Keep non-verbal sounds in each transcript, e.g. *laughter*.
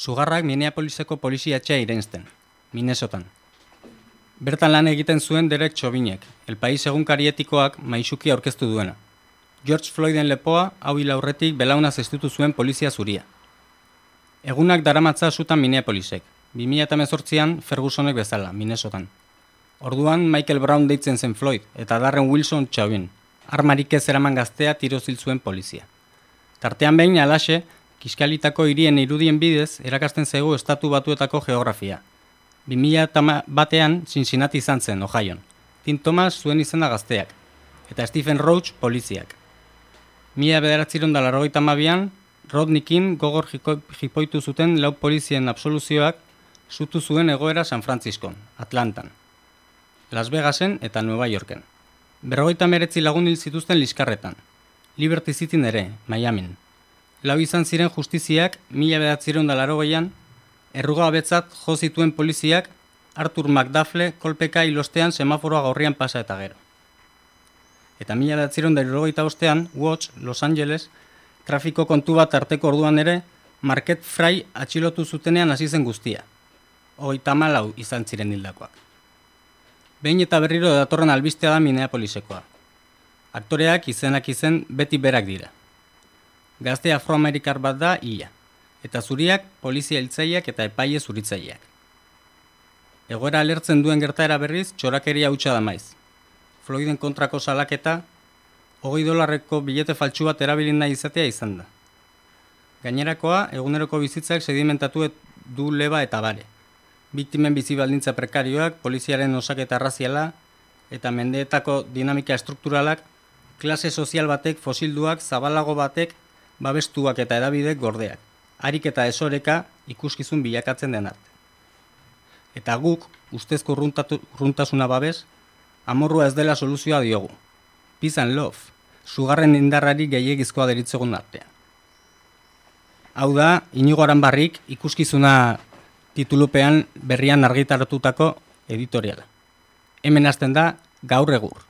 Sugarrak Minneapoliseko poliziatxea irenzten, Minnesotan. Bertan lan egiten zuen Derek Txobinek, El País egunkarietikoak maixuki aurkeztu duena. George Floyden lepoa, hau hil aurretik belauna zestutu zuen polizia zuria. Egunak daramatza sutan Minneapolisek, 2018an Fergusonek bezala, Minnesotan. Orduan Michael Brown deitzen zen Floyd, eta Darren Wilson txabin, armarik ez eraman gaztea tiro zuen polizia. Tartean behin alaxe, kiskalitako hirien irudien bidez, erakasten zego estatu batuetako geografia. 2000 batean Cincinnati izan zen, Ohioan. Tim Thomas zuen izena gazteak, eta Stephen Roach poliziak. Mila bederatziron da larrogeita mabian, Rodney King gogor jipoitu zuten lau polizien absoluzioak zutu zuen egoera San Francisco, Atlantan, Las Vegasen eta Nueva Yorken. Berrogeita meretzi lagun hil zituzten liskarretan. Liberty City ere, Miamin. Lau izan ziren justiziak, mila bedatzireun da laro gehian, erruga abetzat jo zituen poliziak, Arthur McDuffle kolpeka hilostean semaforoa gaurrian pasa eta gero. Eta mila bedatzireun da irrogeita ostean, Watch, Los Angeles, trafiko kontu bat arteko orduan ere, Market Fry atxilotu zutenean hasi zen guztia. Hogeita malau izan ziren hildakoak. Behin eta berriro datorren albistea da Minneapolisekoa. Aktoreak izenak izen beti berak dira. Gazte afroamerikar bat da ia, eta zuriak polizia hiltzaileak eta epaile zuritzaileak. Egoera alertzen duen gertaera berriz, txorakeria hutsa da maiz. Floyden kontrako salaketa, hogei dolarreko bilete faltsu bat erabilin nahi izatea izan da. Gainerakoa, eguneroko bizitzak sedimentatu du leba eta bare biktimen bizi baldintza prekarioak, poliziaren osaketa raziala eta mendeetako dinamika estrukturalak, klase sozial batek, fosilduak, zabalago batek, babestuak eta edabidek gordeak. Harik eta esoreka ikuskizun bilakatzen den arte. Eta guk, ustezko runtasuna babes, amorrua ez dela soluzioa diogu. Peace love, sugarren indarrari gehiagizkoa deritzegun artean. Hau da, inigo barrik ikuskizuna titulupean berrian argitaratutako editoriala. Hemen hasten da gaur egur.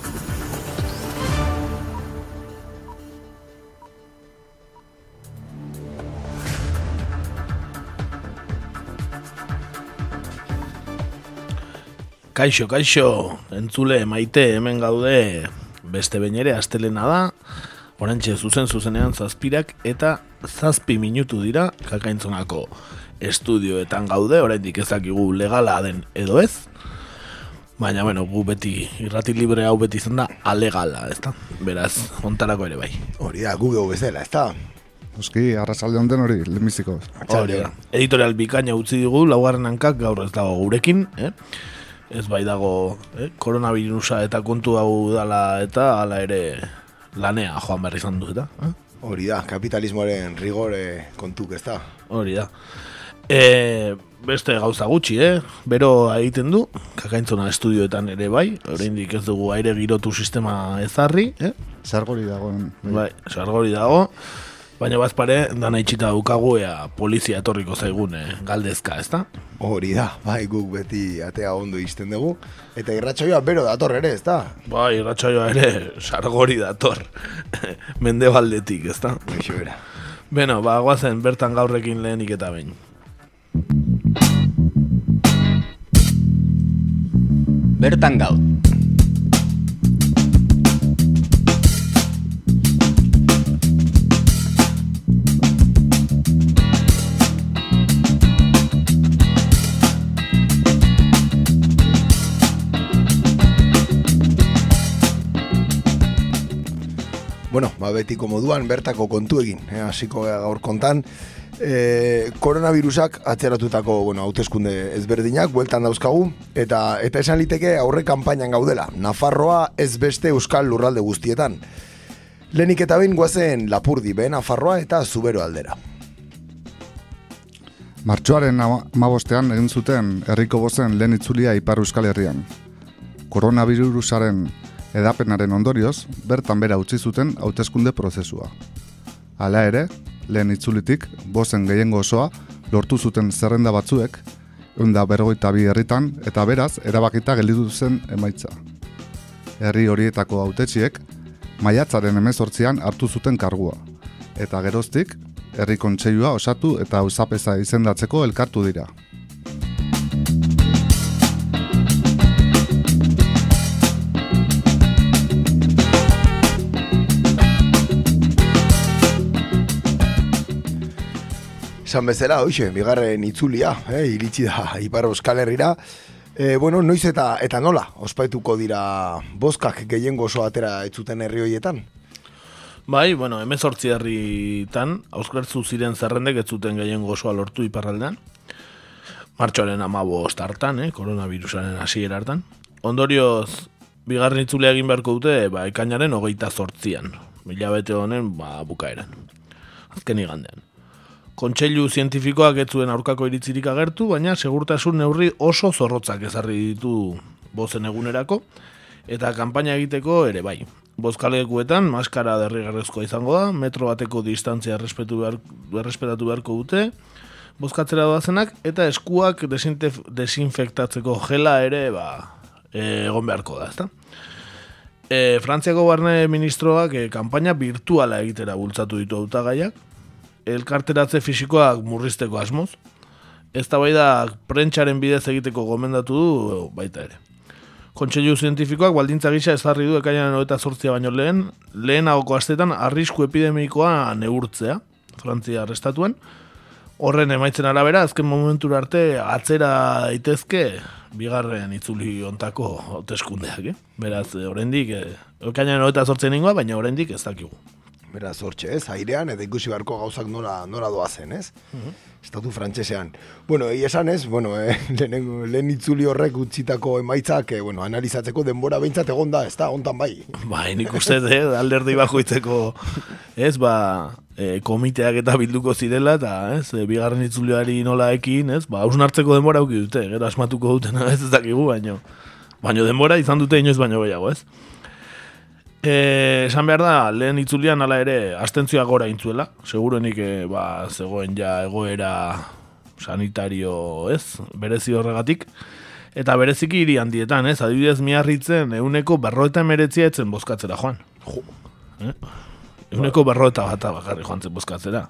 Kaixo, kaixo, entzule maite hemen gaude beste behin ere astelena da, orantxe zuzen zuzenean zazpirak eta zazpi minutu dira kakaintzonako estudioetan gaude, oraindik ezakigu legala den edo ez, baina bueno, gu beti irrati libre hau beti izan da alegala, ez da? Beraz, ontarako ere bai. Hori da, gu bezala, ez da? Oski, arrasalde honden hori, lehenbiziko. Hori da. Editorial bikaina utzi digu, laugarren hankak gaur ez dago gurekin, eh? Ez bai dago eh, koronavirusa eta kontu hau dala eta hala ere lanea joan behar izan du eta. Eh? Hori da, kapitalismoaren rigore kontuk ez da. Hori da. E, beste gauza gutxi, eh? Bero egiten du, kakaintzona estudioetan ere bai, oraindik ez dugu aire girotu sistema ezarri, eh? Sargori dago. Bai, sargori dago. Baina bazpare, dana itxita dukagu ea polizia etorriko zaigun eh, galdezka, ezta? Hori da, bai guk beti atea ondo izten dugu. Eta irratxoioa bero dator ere, ezta? Bai, irratxoioa ere sargori dator. *laughs* Mende baldetik, ezta? Eixo era. Beno, ba, guazen bertan gaurrekin lehenik eta behin. Bertan gaur. Bueno, ba, betiko moduan bertako kontu egin, eh, hasiko gaur kontan. E, koronavirusak atzeratutako bueno, hauteskunde ezberdinak bueltan dauzkagu eta eta esan liteke aurre kanpainan gaudela. Nafarroa ez beste euskal lurralde guztietan. Lenik eta behin guazen Lapurdi, be Nafarroa eta Zubero aldera. Martxoaren mabostean egin zuten herriko bozen lehen itzulia Ipar Euskal Herrian. Koronavirusaren Edapenaren ondorioz, bertan bera utzi zuten hauteskunde prozesua. Hala ere, lehen itzulitik, bozen gehiengo osoa, lortu zuten zerrenda batzuek, eunda berrogeita bi herritan, eta beraz, erabakita gelditu zen emaitza. Herri horietako hautetxiek, maiatzaren emezortzian hartu zuten kargua. Eta geroztik, herri kontseilua osatu eta auzapeza izendatzeko elkartu dira. Esan bezala, hoxe, bigarren itzulia, eh, iritsi da Ipar Euskal Herrira. E, bueno, noiz eta eta nola, ospaituko dira bozkak gehiengo oso atera etzuten herri horietan? Bai, bueno, emezortzi herritan, auskertzu ziren zerrendek ez zuten gehiengo osoa lortu iparraldean. Martxoaren amabo hartan, eh, koronavirusaren hasiera hartan. Ondorioz, bigarren itzulea egin beharko dute, ba, ekainaren hogeita zortzian. Mila bete honen, ba, bukaeran. Azken igandean. Kontseilu zientifikoak ez zuen aurkako iritzirik agertu, baina segurtasun neurri oso zorrotzak ezarri ditu bozen egunerako, eta kanpaina egiteko ere bai. Bozkalekuetan maskara derrigarrezkoa izango da, metro bateko distantzia errespetatu beharko dute, bozkatzera doazenak, eta eskuak desinfektatzeko gela ere ba, egon beharko da, ezta? E, Frantziako barne ministroak e, kanpaina virtuala egitera bultzatu ditu hautagaiak, elkarteratze fisikoak murrizteko asmoz, ez da bai da prentxaren bidez egiteko gomendatu du baita ere. Kontseilu zientifikoak baldintza gisa ezarri du ekainan eta sortzia baino lehen, lehen agoko astetan arrisku epidemikoa neurtzea, Frantzia arrestatuen, horren emaitzen arabera, azken momentura arte atzera daitezke bigarren itzuli ontako hauteskundeak, eh? Beraz, oraindik, eh, ekainan eta sortzen ingoa, baina oraindik ez dakigu beraz hortxe, ez, airean, eta ikusi beharko gauzak nola, nola doazen, ez? Estatu frantsesean. Bueno, egi esan ez, bueno, eh, *laughs* lehen, lehen itzuli horrek utzitako emaitzak, eh, bueno, analizatzeko denbora behintzat egon da, ez da, ontan bai. *laughs* Bai, nik uste, eh, alderdi bakoitzeko, ez, ba, e, komiteak eta bilduko zirela, eta, ez, e, bigarren itzuliari nola ekin, ez, ba, hartzeko denbora auki dute, gero asmatuko dutena, ez, *laughs* ez dakigu, baino, baino denbora izan dute inoiz baino gehiago, ez? E, esan behar da, lehen itzulian ala ere, astentzioa gora intzuela. Segurenik, e, ba, zegoen ja egoera sanitario, ez, berezi horregatik. Eta bereziki hiri handietan, ez, adibidez miarritzen, euneko berroeta meretzia etzen bozkatzera joan. Jo. Eh? Euneko berroeta bat bakarri joan zen bozkatzera.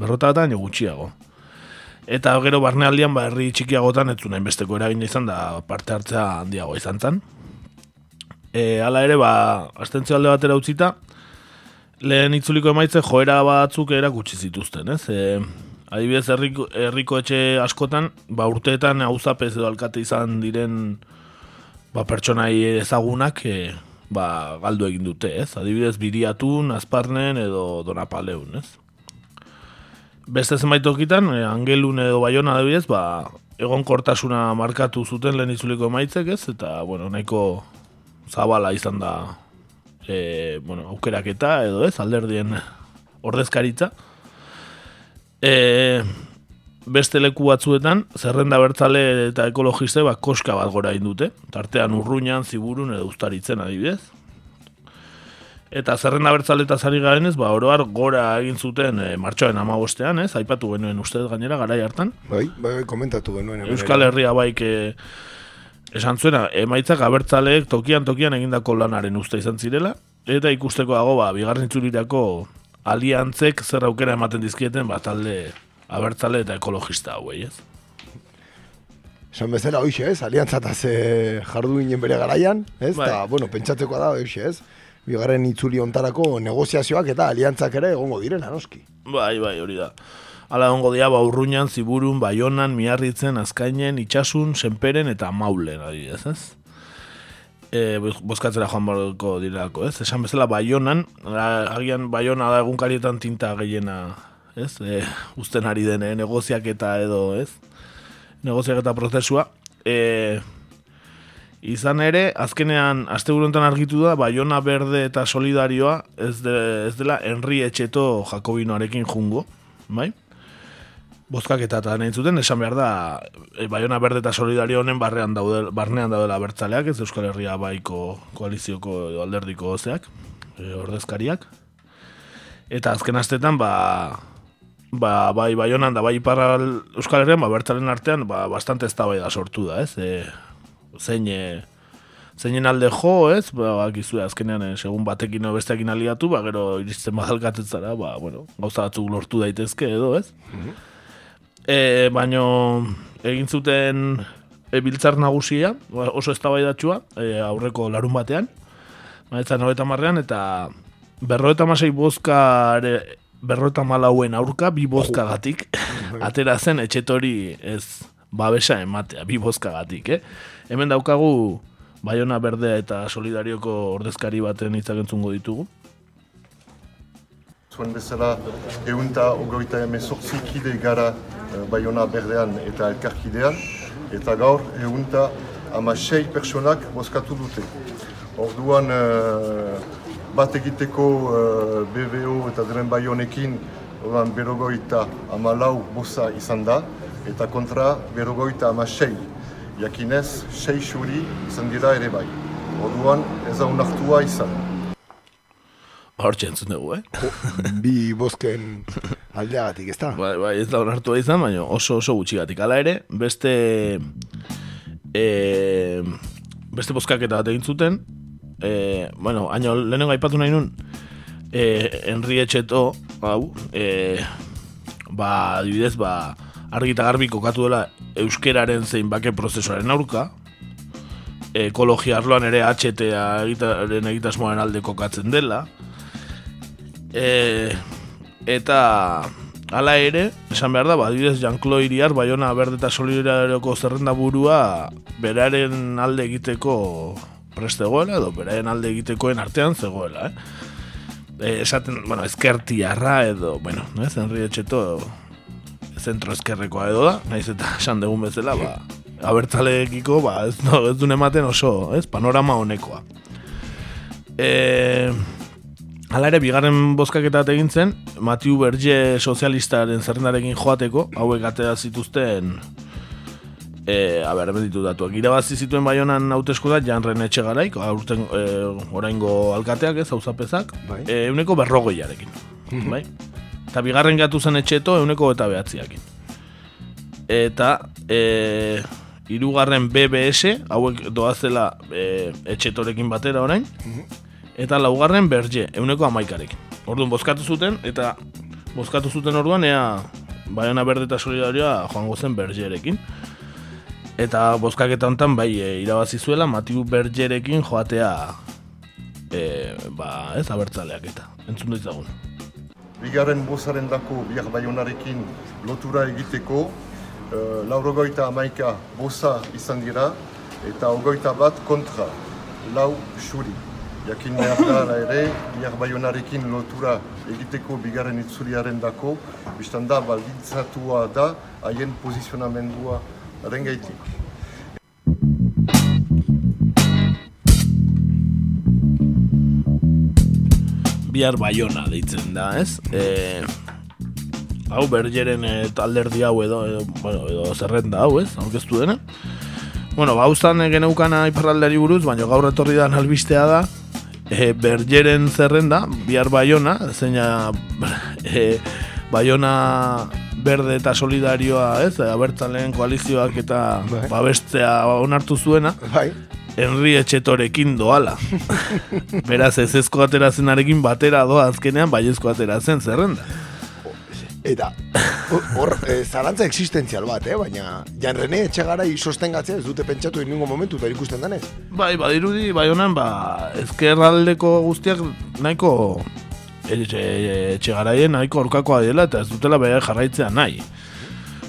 Berroeta bat gutxiago. Eta gero barnealdian, ba, herri txikiagotan, ez zuen besteko eragin izan da parte hartzea handiago izan zen e, ala ere, ba, astentzio alde batera utzita, lehen itzuliko emaitze joera batzuk erakutsi zituzten, ez? E, adibidez, herriko, herriko etxe askotan, ba, urteetan hauzapez edo alkate izan diren ba, pertsonai ezagunak e, ba, galdu egin dute, ez? Adibidez, biriatun, azparnen edo donapaleun, ez? Beste zenbait okitan, e, angelun edo baiona adibidez, ba, egon kortasuna markatu zuten lehen itzuliko emaitzek, ez? Eta, bueno, nahiko zabala izan da e, bueno, aukeraketa edo ez, alderdien ordezkaritza. E, beste leku batzuetan, zerrenda bertzale eta ekologiste bat koska bat gora indute, tartean urruñan, ziburun edo ustaritzen adibidez. Eta zerrenda bertzale eta zari garen ez, ba, oroar gora egin zuten e, martxoaren amabostean, ez, aipatu genuen ustez gainera, garai hartan. Bai, bai, bai komentatu genuen. Euskal Herria baik e, esan zuena, emaitzak abertzaleek tokian tokian egindako lanaren uste izan zirela, eta ikusteko dago, ba, bigarren txurirako aliantzek zer aukera ematen dizkieten, ba, talde abertzale eta ekologista hauei, ez? Esan bezala, hoxe, ez? Aliantzata ze jardu ginen bere garaian, ez? Bai. Ta, bueno, pentsateko da, hoxe, ez? Bigarren itzuli ontarako negoziazioak eta aliantzak ere egongo diren, anoski. Bai, bai, hori da. Ala ongo dia, ba, urruñan, ziburun, baionan, miarritzen, azkainen, itxasun, senperen eta maulen, adibidez, ez? E, bozkatzera joan barko dirako, ez? Esan bezala, baionan, agian baiona da egunkarietan tinta gehiena, ez? E, usten ari dene, negoziak eta edo, ez? Negoziak eta prozesua. E, izan ere, azkenean, azte argitu da, baiona berde eta solidarioa, ez, de, ez dela, Henri Etxeto Jakobinoarekin jungo, bai? Bozkaketa eta nahi zuten, esan behar da, e, Baiona Berde eta Solidario honen barrean daude, barnean daudela bertzaleak, ez Euskal Herria baiko koalizioko alderdiko ozeak, e, ordezkariak. Eta azken astetan, ba, ba, bai Baionan da bai Iparral Euskal Herrian, ba, bertzalen artean, ba, bastante ez da sortu da, ez? E, zein, e, zeinen alde jo, ez? Ba, bakizu, azkenean, eh, segun batekin o besteakin aliatu, ba, gero iristen badalkatzen zara, ba, bueno, gauza batzuk lortu daitezke edo, ez? E, baino, egin zuten e, biltzar nagusia, oso eztabaidatsua e, aurreko larun batean, maetzan horretan marrean, eta berroeta masei bozka berroeta malauen aurka, bi bozka gatik, *laughs* atera zen etxetori ez babesa ematea, bi bozka gatik, eh? Hemen daukagu, Baiona Berdea eta Solidarioko ordezkari baten hitzak entzungo ditugu. Zuen bezala, egun eta ogoita emezortzi kide gara Baiona Berdean eta Elkarkidean, eta gaur egun eta ama sei personak bozkatu dute. Orduan, uh, bat egiteko uh, BBO eta deren Baionekin, orduan berogoita ama lau bosa izan da, eta kontra berogoita ama sei. Jakinez, sei xuri izan dira ere bai. Orduan, ez da unartua izan. Hortxe entzun dugu, eh? Bi bozken aldeagatik, ez da? Bai, bai, ez da onartua izan, baina oso oso gutxigatik. Hala ere, beste e, beste bozkaketa bat egin zuten, e, bueno, haino lehenengo aipatu nahi nun, e, Henri Etxeto, hau, e, ba, adibidez, ba, argi eta garbi kokatu dela euskeraren zein bake prozesuaren aurka, ekologia arloan ere HTA egitaren egitasmoaren alde kokatzen dela, e, eta hala ere, esan behar da, badidez Jean-Claude Iriar, Bayona Berde eta Solidarioko zerrenda burua beraren alde egiteko prestegoela, edo beraren alde egitekoen artean zegoela, eh? E, esaten, bueno, ezkertiarra edo, bueno, ez, Henri Etxeto zentro ezkerrekoa edo da, naiz eta *laughs* esan dugun bezala, ba, abertzaleekiko, ba, ez, no, ez dune ematen oso, ez, panorama honekoa. E, hala ere, bigarren bozkaketa egin zen, Matiu Berge sozialistaren zerrendarekin joateko, hauek atea zituzten, e, a ber, ditu datuak. Irabazi zituen baionan hauteskuda janren etxe garaik, aurten e, oraingo alkateak ez, hauzapezak, Bai. e, euneko berrogeiarekin. bai? Eta bigarren gatu zen etxeto euneko eta behatziakin. Eta e, irugarren BBS, hauek doazela e, etxetorekin batera orain, eta laugarren berge, euneko amaikarekin. Orduan, bozkatu zuten, eta bozkatu zuten orduan, ea Baiona Berde eta Solidarioa joango zen bergerekin. Eta bozkaketa hontan bai e, irabazi zuela Matiu Bergerekin joatea e, ba, ez abertzaleak eta entzun ditzagun. Bigarren bozaren dako bihar baionarekin lotura egiteko, uh, laurogoita amaika boza izan dira, eta ogoita bat kontra, lau xuri. Jakin behar da hala ere, baionarekin lotura egiteko bigarren itzuliaren dako, biztan da baldintzatua da haien posizionamendua rengaitik. Bihar Baiona deitzen da, ez? E, hau bergeren e, talderdi hau edo, edo, bueno, edo zerrenda hau, ez? Aurkeztu dena. Bueno, ba, hauztan geneukana iparraldeari buruz, baina gaur etorri da albistea da, e, bergeren zerrenda, bihar Baiona, zeina e, Baiona berde eta solidarioa, ez? Abertzalen koalizioak eta Bai. babestea onartu zuena, Bai. Henri Etxetorekin doala. *laughs* Beraz, ez ezko aterazenarekin batera doa azkenean, baiezko aterazen zerrenda. Eta hor e, zarantza existentzial bat, eh? baina Jan Rene etxegarai sostengatzea ez dute pentsatu inungo momentu eta ikusten danez. Bai, badirudi, bai honan, ba, ezkerraldeko guztiak nahiko etxe, etxe garaien nahiko aurkakoa dela eta ez dutela bere jarraitzea nahi.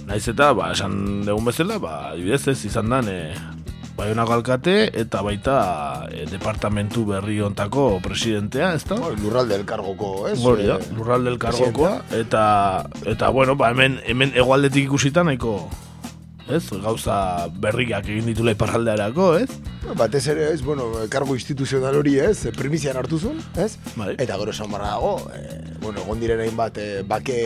Naiz eta, ba, esan dugun bezala, ba, adibidez ez izan dan, e, Baionako alkate eta baita e, departamentu berri ontako presidentea, ez da? Hori, Lurralde elkargoko, ez? Hori da, Eh, lurralde elkargokoa eta eta bueno, ba hemen hemen hegoaldetik ikusita nahiko ez? Gauza berriak egin ditula iparraldearako, ez? Batez ere, ez, bueno, kargo instituzional hori, ez, primizian hartu zuen, ez? Bai. Eta gero esan barra dago, e, bueno, egon diren hainbat e, bake,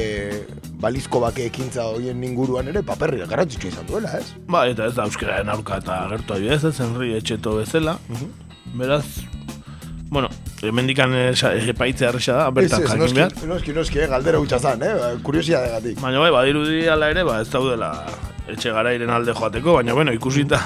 balizko bake ekintza horien inguruan ere, paperri garrantzitsu izan duela, ez? Ba, eta ez da euskararen aurka eta agertu adibidez, ez, Henri Etxeto bezala. Beraz, bueno, hemendikan epaitzea erresa da, bertan jakin noski, behar. noski, noski, eh, galdera hutsa zan, eh, kuriosia degatik. Baina bai, badirudi ala ere, ba, ez daudela etxe garairen alde joateko, baina bueno, ikusita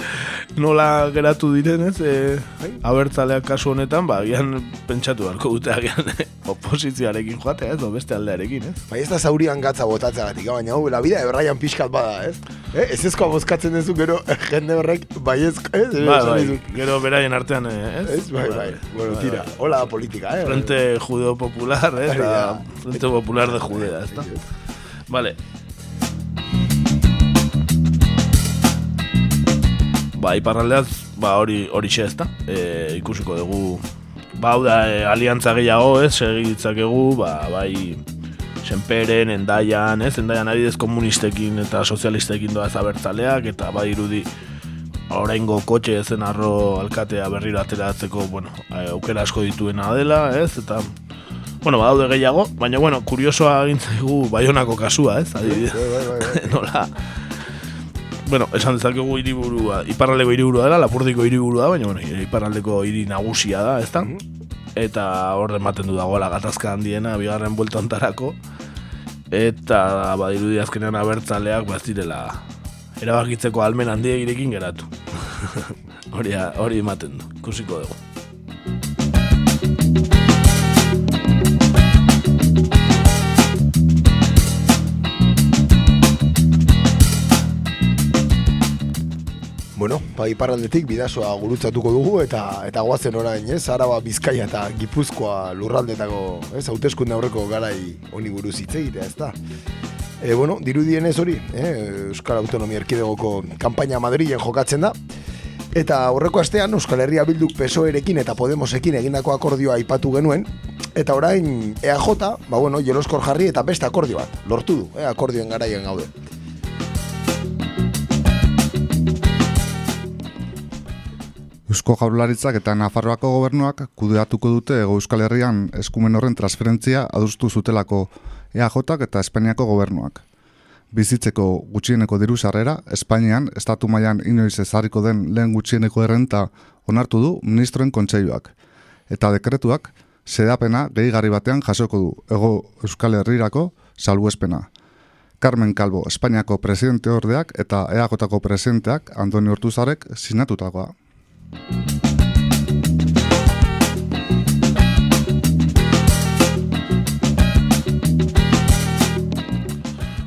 *laughs* nola geratu direnez, e, abertzaleak kasu honetan, ba, agian pentsatu beharko dute agian *laughs* oposizioarekin joatea, ez, beste aldearekin, ez? Bai, ez da zaurian gatza botatzeagatik, baina hau, la vida ebraian pixkat bada, ez? Eh, ez ezkoa bozkatzen duzu gero *laughs* jende horrek baiezko, ez? Bai, Esan bai, dizut. gero beraien artean, eh, ez? Ez, bai, bai, bueno, tira, hola da politika, eh? Frente Judeo Popular, eh. Frente Popular de Judea, ez da? Vale. Ba, iparraldeaz, ba, hori hori xe ez da, e, ikusiko dugu, ba, hau da, e, aliantza gehiago, ez, segitzakegu, ba, bai, senperen, endaian, ez, endaian adidez komunistekin eta sozialistekin doaz abertzaleak, eta bai irudi, oraingo kotxe ezen arro alkatea berriro ateratzeko, bueno, e, aukera asko dituena dela, ez, eta Bueno, badaude gehiago, baina bueno, kuriosoa egin zaigu Baionako kasua, ez? Adibidez. Bai, bai, bai, bai. *laughs* Nola Bueno, esan dezakegu hiriburua, iparraldeko hiriburua dela, Lapurdiko hiriburua da, baina bueno, iparraldeko hiri nagusia da, ezta? Eta hor ematen du dagoela gatazka handiena bigarren buelta ontarako. Eta badirudi azkenean abertzaleak ba direla erabakitzeko almen handiegirekin geratu. *laughs* hori hori ematen du. Ikusiko dugu. Bueno, ba, iparraldetik bidasoa gurutzatuko dugu eta eta goazen orain, ez? Araba, Bizkaia eta Gipuzkoa lurraldetako, ez? Hauteskunde aurreko garai honi buruz hitz egitea, ez da? E, bueno, dirudienez hori, eh? Euskal Autonomia Erkidegoko kanpaina Madrilen jokatzen da. Eta horreko astean Euskal Herria Bilduk PSOErekin eta Podemosekin egindako akordioa aipatu genuen. Eta orain EAJ, ba bueno, jeloskor jarri eta beste akordio bat, lortu du, eh? akordioen garaien gaude. Eusko Jaurlaritzak eta Nafarroako gobernuak kudeatuko dute Hego Euskal Herrian eskumen horren transferentzia adustu zutelako EAJak eta Espainiako gobernuak. Bizitzeko gutxieneko diru sarrera, Espainian estatu mailan inoiz ezarriko den lehen gutxieneko errenta onartu du ministroen kontseiluak. Eta dekretuak sedapena gehigarri batean jasoko du Hego Euskal Herrirako salbuespena. Carmen Calvo, Espainiako presidente ordeak eta EAJako presidenteak Andoni Hortuzarek sinatutakoa.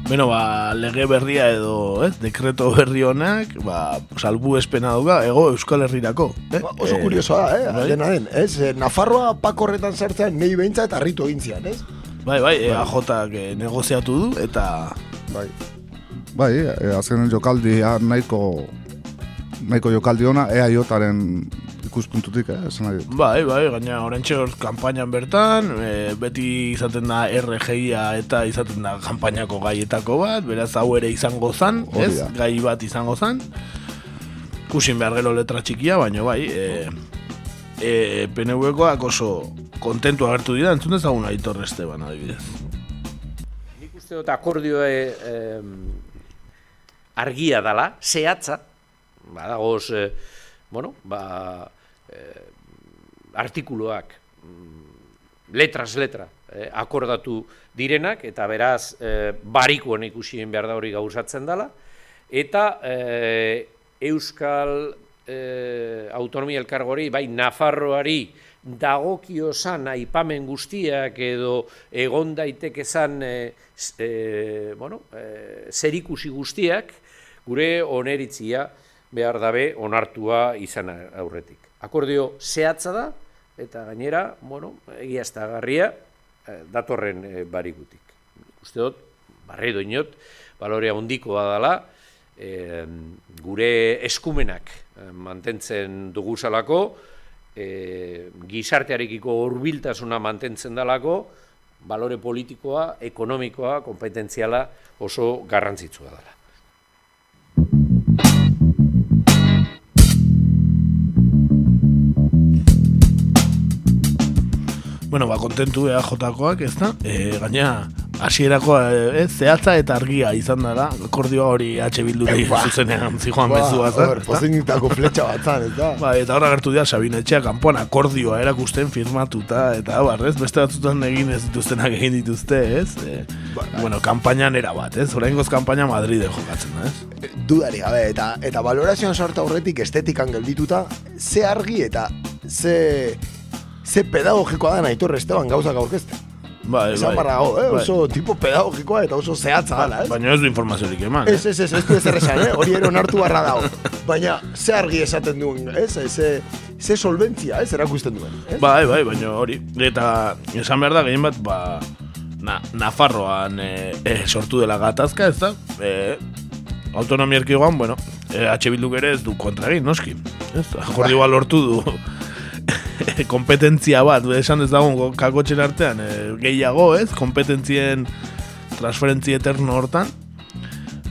Beno, ba, lege berria edo, ez, dekreto berri honak, ba, salbu espena duga, ego Euskal Herrirako. Eh? Ba, oso kuriosoa da, eh? bai. Dena den, ez? Eh, Nafarroa pakorretan sartzean nei beintza eta harritu egin zian, ez? Bai, bai, EAJak eh, negoziatu du, eta Bai. Bai, e, azkenen jokaldi nahiko nahiko jokaldi ona EAJaren ikuspuntutik, eh, esan nahi dut. Bai, bai, gaina orentxe hor kanpainan bertan, e, beti izaten da RGIa eta izaten da kanpainako gaietako bat, beraz hau ere izango zan, Hori ez? da. Gai bat izango zan. Kusin behar gero letra txikia, baina bai, e, e, PNV-koak oso kontentu agertu dira, entzun dezagun Aitor Esteban adibidez. Nik uste dut akordioa eh, argia dala, zehatza, badagoz, eh, bueno, ba, eh, artikuluak mm, letras letra eh, akordatu direnak, eta beraz eh, barikoan ikusien behar da hori gauzatzen dela, eta eh, Euskal eh, Autonomia Elkargori, bai Nafarroari, dagokio zan aipamen guztiak edo egon daiteke zan e, e, bueno, e, zerikusi guztiak gure oneritzia behar dabe onartua izan aurretik. Akordio zehatza da eta gainera, bueno, egiaztagarria e, datorren e, barigutik. Uste dut, barredo inot, balorea hondikoa dela, e, gure eskumenak e, mantentzen duguzalako, e, gizartearekiko hurbiltasuna mantentzen dalako, balore politikoa, ekonomikoa, kompetentziala oso garrantzitsua dela. Bueno, ba, kontentu EAJ-koak, ez da? E, gaina, hasierako e, zehatza eta argia izan dara, akordioa hori H bilduri Ba. zuzenean zijoan Ba, bezua, a ver, pozinitako fletxa bat zan, ez da? Ba, eta horra gertu dira Sabine Etxea kanpoan akordioa erakusten firmatuta eta abar, ez? Beste batzutan egin ez dituztenak egin dituzte, ez? E, bueno, kampainan era bat, ez? Oraingoz kanpaina Madride jokatzen da, ez? Dudari gabe, eta, eta valorazioan sartu aurretik estetikan geldituta, ze argi eta ze, ze pedagogikoa da Aitor Esteban gauzak aurkezten. Bai, Esan bai. barra gau, eh? Bai. tipo pedagogikoa eta oso zehatza dala, ez? Baina ez du informaziorik eman, Ez, ez, ez, ez du ezer esan, eh? hori ere onartu barra dago. *laughs* Baina, ze argi esaten duen, ez? Ze, ze solventzia, ez, erakusten duen. Ez? Bai, bai, baina hori. Eta esan behar da, gehien bat, ba, na, Nafarroan e, e, sortu dela gatazka, ez da? E, autonomia erkigoan, bueno, e, H Bilduk ere ez du kontra noski. Ez, akordioa lortu du *laughs* kompetentzia bat, esan ez dago kakotxen artean, e, gehiago, ez? Kompetentzien transferentzi eterno hortan.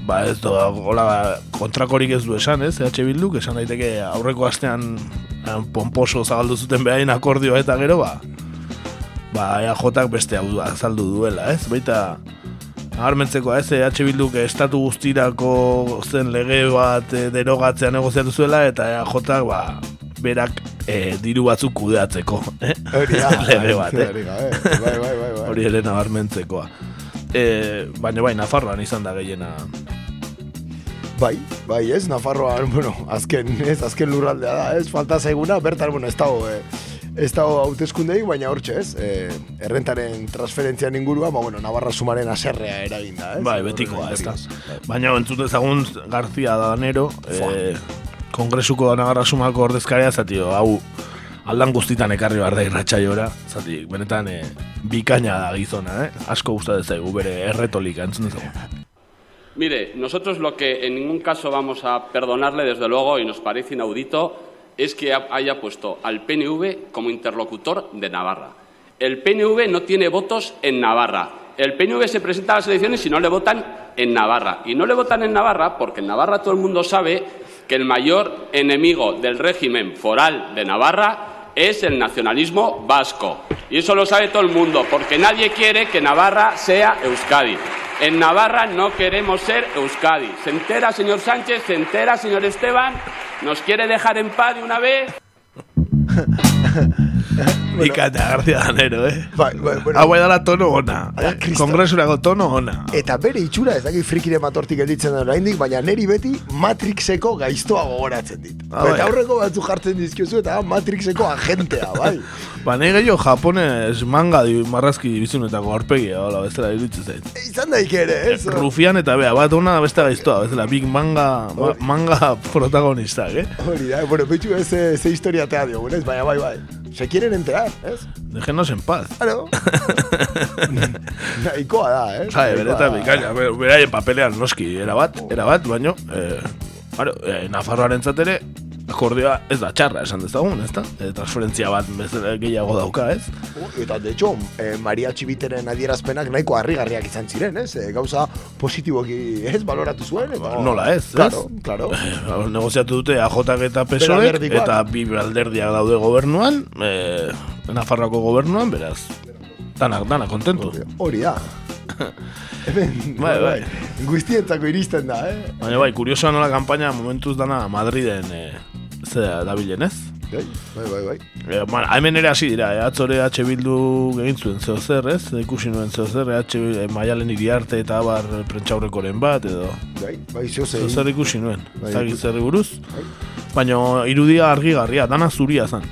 Ba ez do, hola, kontrakorik ez du esan, ez? EH Bilduk, esan daiteke aurreko astean eh, pomposo zagaldu zuten behain akordioa eta gero, ba, ba EAJak beste hau azaldu duela, ez? Baita, Nabarmentzekoa ez, EH Bilduk estatu guztirako zen lege bat e, derogatzea negoziatu zuela eta EAJak ba, berak e, diru batzuk kudeatzeko. Eh? Hori da, *laughs* lege bat, eh? bai, bai, bai, bai. Hori ere nabarmentzekoa. E, baina bai, Nafarroan izan da gehiena. Bai, bai, ez, Nafarroan, bueno, azken, ez, azken lurraldea da, ez, falta zaiguna, bertan, bueno, ez dago, eh, ez dago hauteskundei, baina hortxe, ez, eh, errentaren transferentzian ingurua, ba, bueno, Navarra sumaren aserrea eragin da, ez? Bai, betikoa, ez da. Baina entzut ezagun García Danero, e, kongresuko Navarra sumako ordezkaria, zati, hau aldan guztitan ekarri behar da irratxaiora, zati, benetan e, bikaina da gizona, eh? Asko gusta zaigu bere erretolika, entzun ezagun. Mire, nosotros lo que en ningún caso vamos a perdonarle, desde luego, y nos parece inaudito, es que ha- haya puesto al PNV como interlocutor de Navarra. El PNV no tiene votos en Navarra. El PNV se presenta a las elecciones y no le votan en Navarra. Y no le votan en Navarra porque en Navarra todo el mundo sabe que el mayor enemigo del régimen foral de Navarra es el nacionalismo vasco. Y eso lo sabe todo el mundo, porque nadie quiere que Navarra sea Euskadi. En Navarra no queremos ser Euskadi. ¿Se entera, señor Sánchez? ¿Se entera, señor Esteban? ¿Nos quiere dejar en paz de una vez? *laughs* *laughs* Bikaina García Danero, eh? Bai, bai, bueno. Hau da tono ona, eh? Kristo. Kongresurako tono ona. Eta bere itxura ez dakit frikire matortik gelditzen da oraindik, baina neri beti Matrixeko gaiztoa gogoratzen dit. Ah, bai. eta aurreko batzu jartzen dizkiozu eta Matrixeko agentea, bai. *laughs* Ba, nahi gehiago japones manga di, marrazki dibizunetako aurpegia, hola, bestela iruditzen zait. Izan daik ere, ez? Rufian eta bea, bat ona beste gaiztoa, bezala, big manga, ma, manga protagonistak, eh? Hori da, bueno, betxu ez ze, ze historia tea diogun, ez? Baina, bai, bai. Se quieren enterar, ez? Déjenos en paz. Claro. *laughs* Nahikoa da, ez? Bai, Nahikoa benetan da. bikaina, be- beraien papelean noski, erabat, erabat, baino, eh, claro, eh, Nafarroaren ere, akordioa ez da txarra esan dezagun, ez da? E, transferentzia bat bezala gehiago dauka, ez? Eta, de hecho, eh, Maria Txibiteren adierazpenak nahiko harrigarriak izan ziren, ez? Eh, gauza positiboki, ez? Baloratu zuen, eta... Nola ez, Claro, ez? claro. Eh, negoziatu dute AJ eta PSOE eta bi alderdiak daude gobernuan, eh, Nafarroako gobernuan, beraz, danak, danak kontentu. Hori da. *laughs* Hemen, Bai, bai. Guztientzako iristen da, eh? Baina bai, kuriosoa nola kanpaina momentuz dana Madriden e, zera dabilen ez? Bai, bai, bai, bai. E, bueno, hemen ere hasi dira, eh? atzore H Bildu egin zuen zeo zer, ez? Ikusi nuen zeo zer, H e, Maialen iriarte eta abar prentxaurrekoren bat, edo... Bai, bai, zeo Zeo zer ikusi nuen, Bai, zerri buruz. Baina irudia argi-garria, dana zuria zan.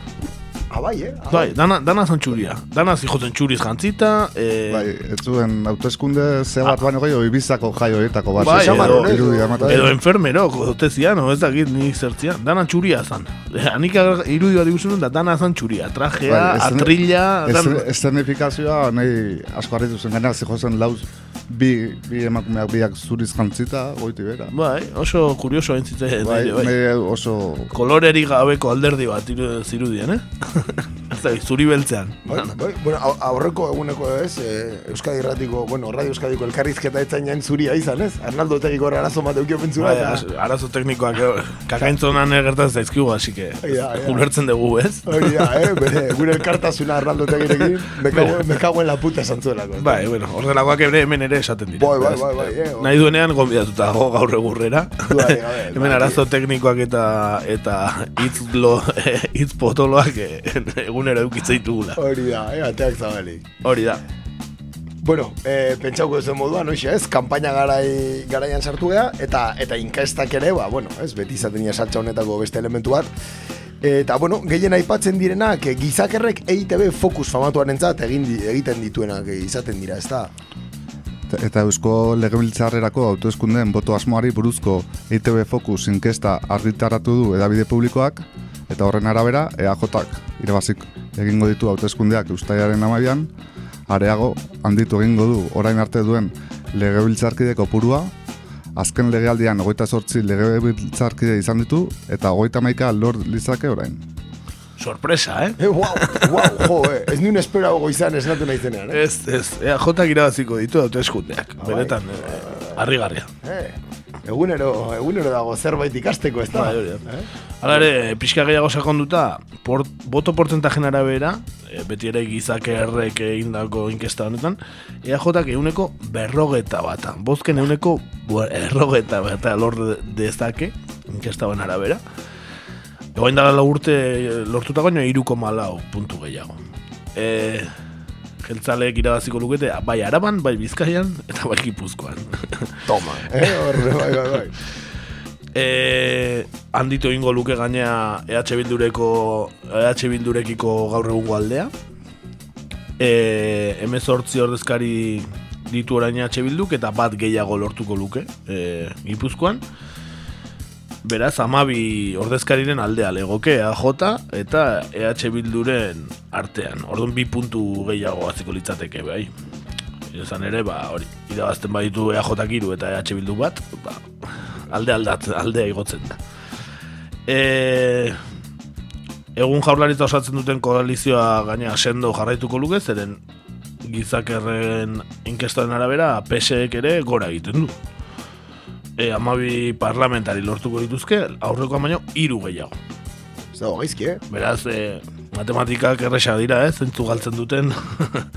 Ah, bai, eh? Ah, Bai, dana, dana zan txuria. Dana zijoten txuriz jantzita, e, Bai, ez zuen hauteskunde ze bat baino gehiago Ibizako jai horietako bat. Bai, edo, edo- irudia ematen. Edo enfermero, jote zian, o ez dakit nik zertzian. Dana txuria zan. Anik irudi bat ikusten dut, da dana zan txuria. Trajea, Bai, esen- atrilla... dan- Eszenifikazioa nahi asko harritu zen gaina zijozen lauz bi, bi emakumeak biak zuriz jantzita, goiti bera. Bai, oso kurioso hain zitzen. Bai, bai. oso... Kolorerik gabeko alderdi bat iru- zirudien, eh? *laughs* zuri beltzean. Bai, bai, bueno, au- aurreko eguneko ez, eh, Euskadi Irratiko, bueno, Radio Euskadiko elkarrizketa etzen jain zuria izan, ez? Arnaldo Tegiko arazo bat eukio pentsura, Bai, az- arazo teknikoak eh, kakaintzonan gertatzen zaizkigu, así que ulertzen dugu, ez? Hori da, eh? Bere, gure elkartasuna Arnaldo Tegirekin, me cago, me cago en la puta santzuelako. Bai, bueno, ordelakoak ere hemen ere esaten dira. Bai, bai, bai, bai, eh, Nahi duenean gonbidatuta dago gaur egurrera. Bai, *laughs* hemen arazo teknikoak eta eta hitz lo, *laughs* hitz potoloak eh, egunero edukitzen ditugula. Hori da, eh, ateak zabalik. Hori da. Bueno, eh, pentsauko zen moduan, hoxe, ez? Kampaina garai, garaian sartu gea, eta eta inkestak ere, ba, bueno, ez? Beti izaten saltza honetako beste elementu bat. Eta, bueno, gehien aipatzen direnak, gizakerrek EITB fokus famatuaren egin di, egiten dituenak izaten dira, ez da? Eta Eusko Legebiltzarrerako autoeskundeen boto asmoari buruzko EITB Focus inkesta argitaratu du edabide publikoak, eta horren arabera EAJak irabazik egingo ditu hauteskundeak ustaiaren amabian, areago handitu egingo du orain arte duen legebiltzarkide kopurua, azken legealdian hogeita sortzi legebiltzarkide izan ditu, eta hogeita maika lor lizake orain. Sorpresa, eh? Eh, wow, wow, jo, eh, ez nuen esperago goizan esnatu nahi zenean, eh? Ez, ez, EAJak irabaziko ditu hauteskundeak. bai. Benetan, eh, harrigarria. Eh, egunero, egunero dago zerbait ikasteko, ez da? Bai, hori da. Eh? Hala ere, pixka gehiago sakonduta, por, boto portentajen arabera, e, beti ere gizake errek egindako inkesta honetan, EAJak euneko berrogeta bata. Bozken euneko berrogeta bata lor de- dezake, inkesta honen arabera. Egoin dara urte eh, lortutako baino iruko malau puntu gehiago. E, jeltzaleek irabaziko lukete, bai araban, bai bizkaian, eta bai gipuzkoan. *laughs* Toma, eh? Horre, bai, bai, bai. E, handitu egingo luke gainea EH Bildureko EH Bildurekiko gaur egungo aldea. E, emezortzi ordezkari ditu orain EH Bilduk eta bat gehiago lortuko luke e, Gipuzkoan. Beraz, amabi ordezkariren aldea legoke AJ eta EH Bilduren artean. Orduan bi puntu gehiago aziko litzateke, bai. Izan ere, ba, hori, irabazten baditu EJ iru eta EH Bildu bat, ba, alde aldat, aldea igotzen da. E, egun jaurlaritza osatzen duten koalizioa gaina sendo jarraituko luke, zeren gizakerren inkestaren arabera PSek ere gora egiten du. E, amabi parlamentari lortuko dituzke, aurrekoa baino hiru gehiago. Ez dago gaizki, eh? Beraz, e, matematikak erresa dira, ez? Zentzu galtzen duten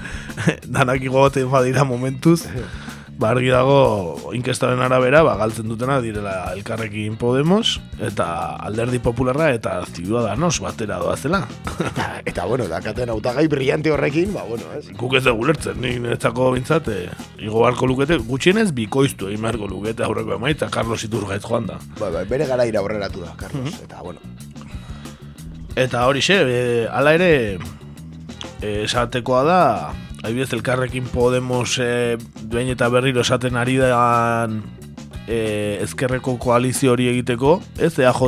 *laughs* danak igoten badira momentuz. *laughs* Ba, argi dago, inkestaren arabera, ba, galtzen dutena direla elkarrekin Podemos, eta alderdi popularra eta Ciudadanos batera doazela. Eta, *laughs* eta bueno, dakaten autagai brillante horrekin, ba, bueno, ez? Guk ez dugu lertzen, nik netzako bintzat, e, igo beharko lukete, gutxienez bikoiztu egin beharko lukete aurreko emaitza, Carlos Iturgaiz joan da. Bai, bai, bere garaira aurreratu da, Carlos. Eta, bueno, Eta hori xe, e, ala ere e, esatekoa da, adibidez elkarrekin Podemos e, duein eta berriro esaten ari da e, ezkerreko koalizio hori egiteko, ez EAJ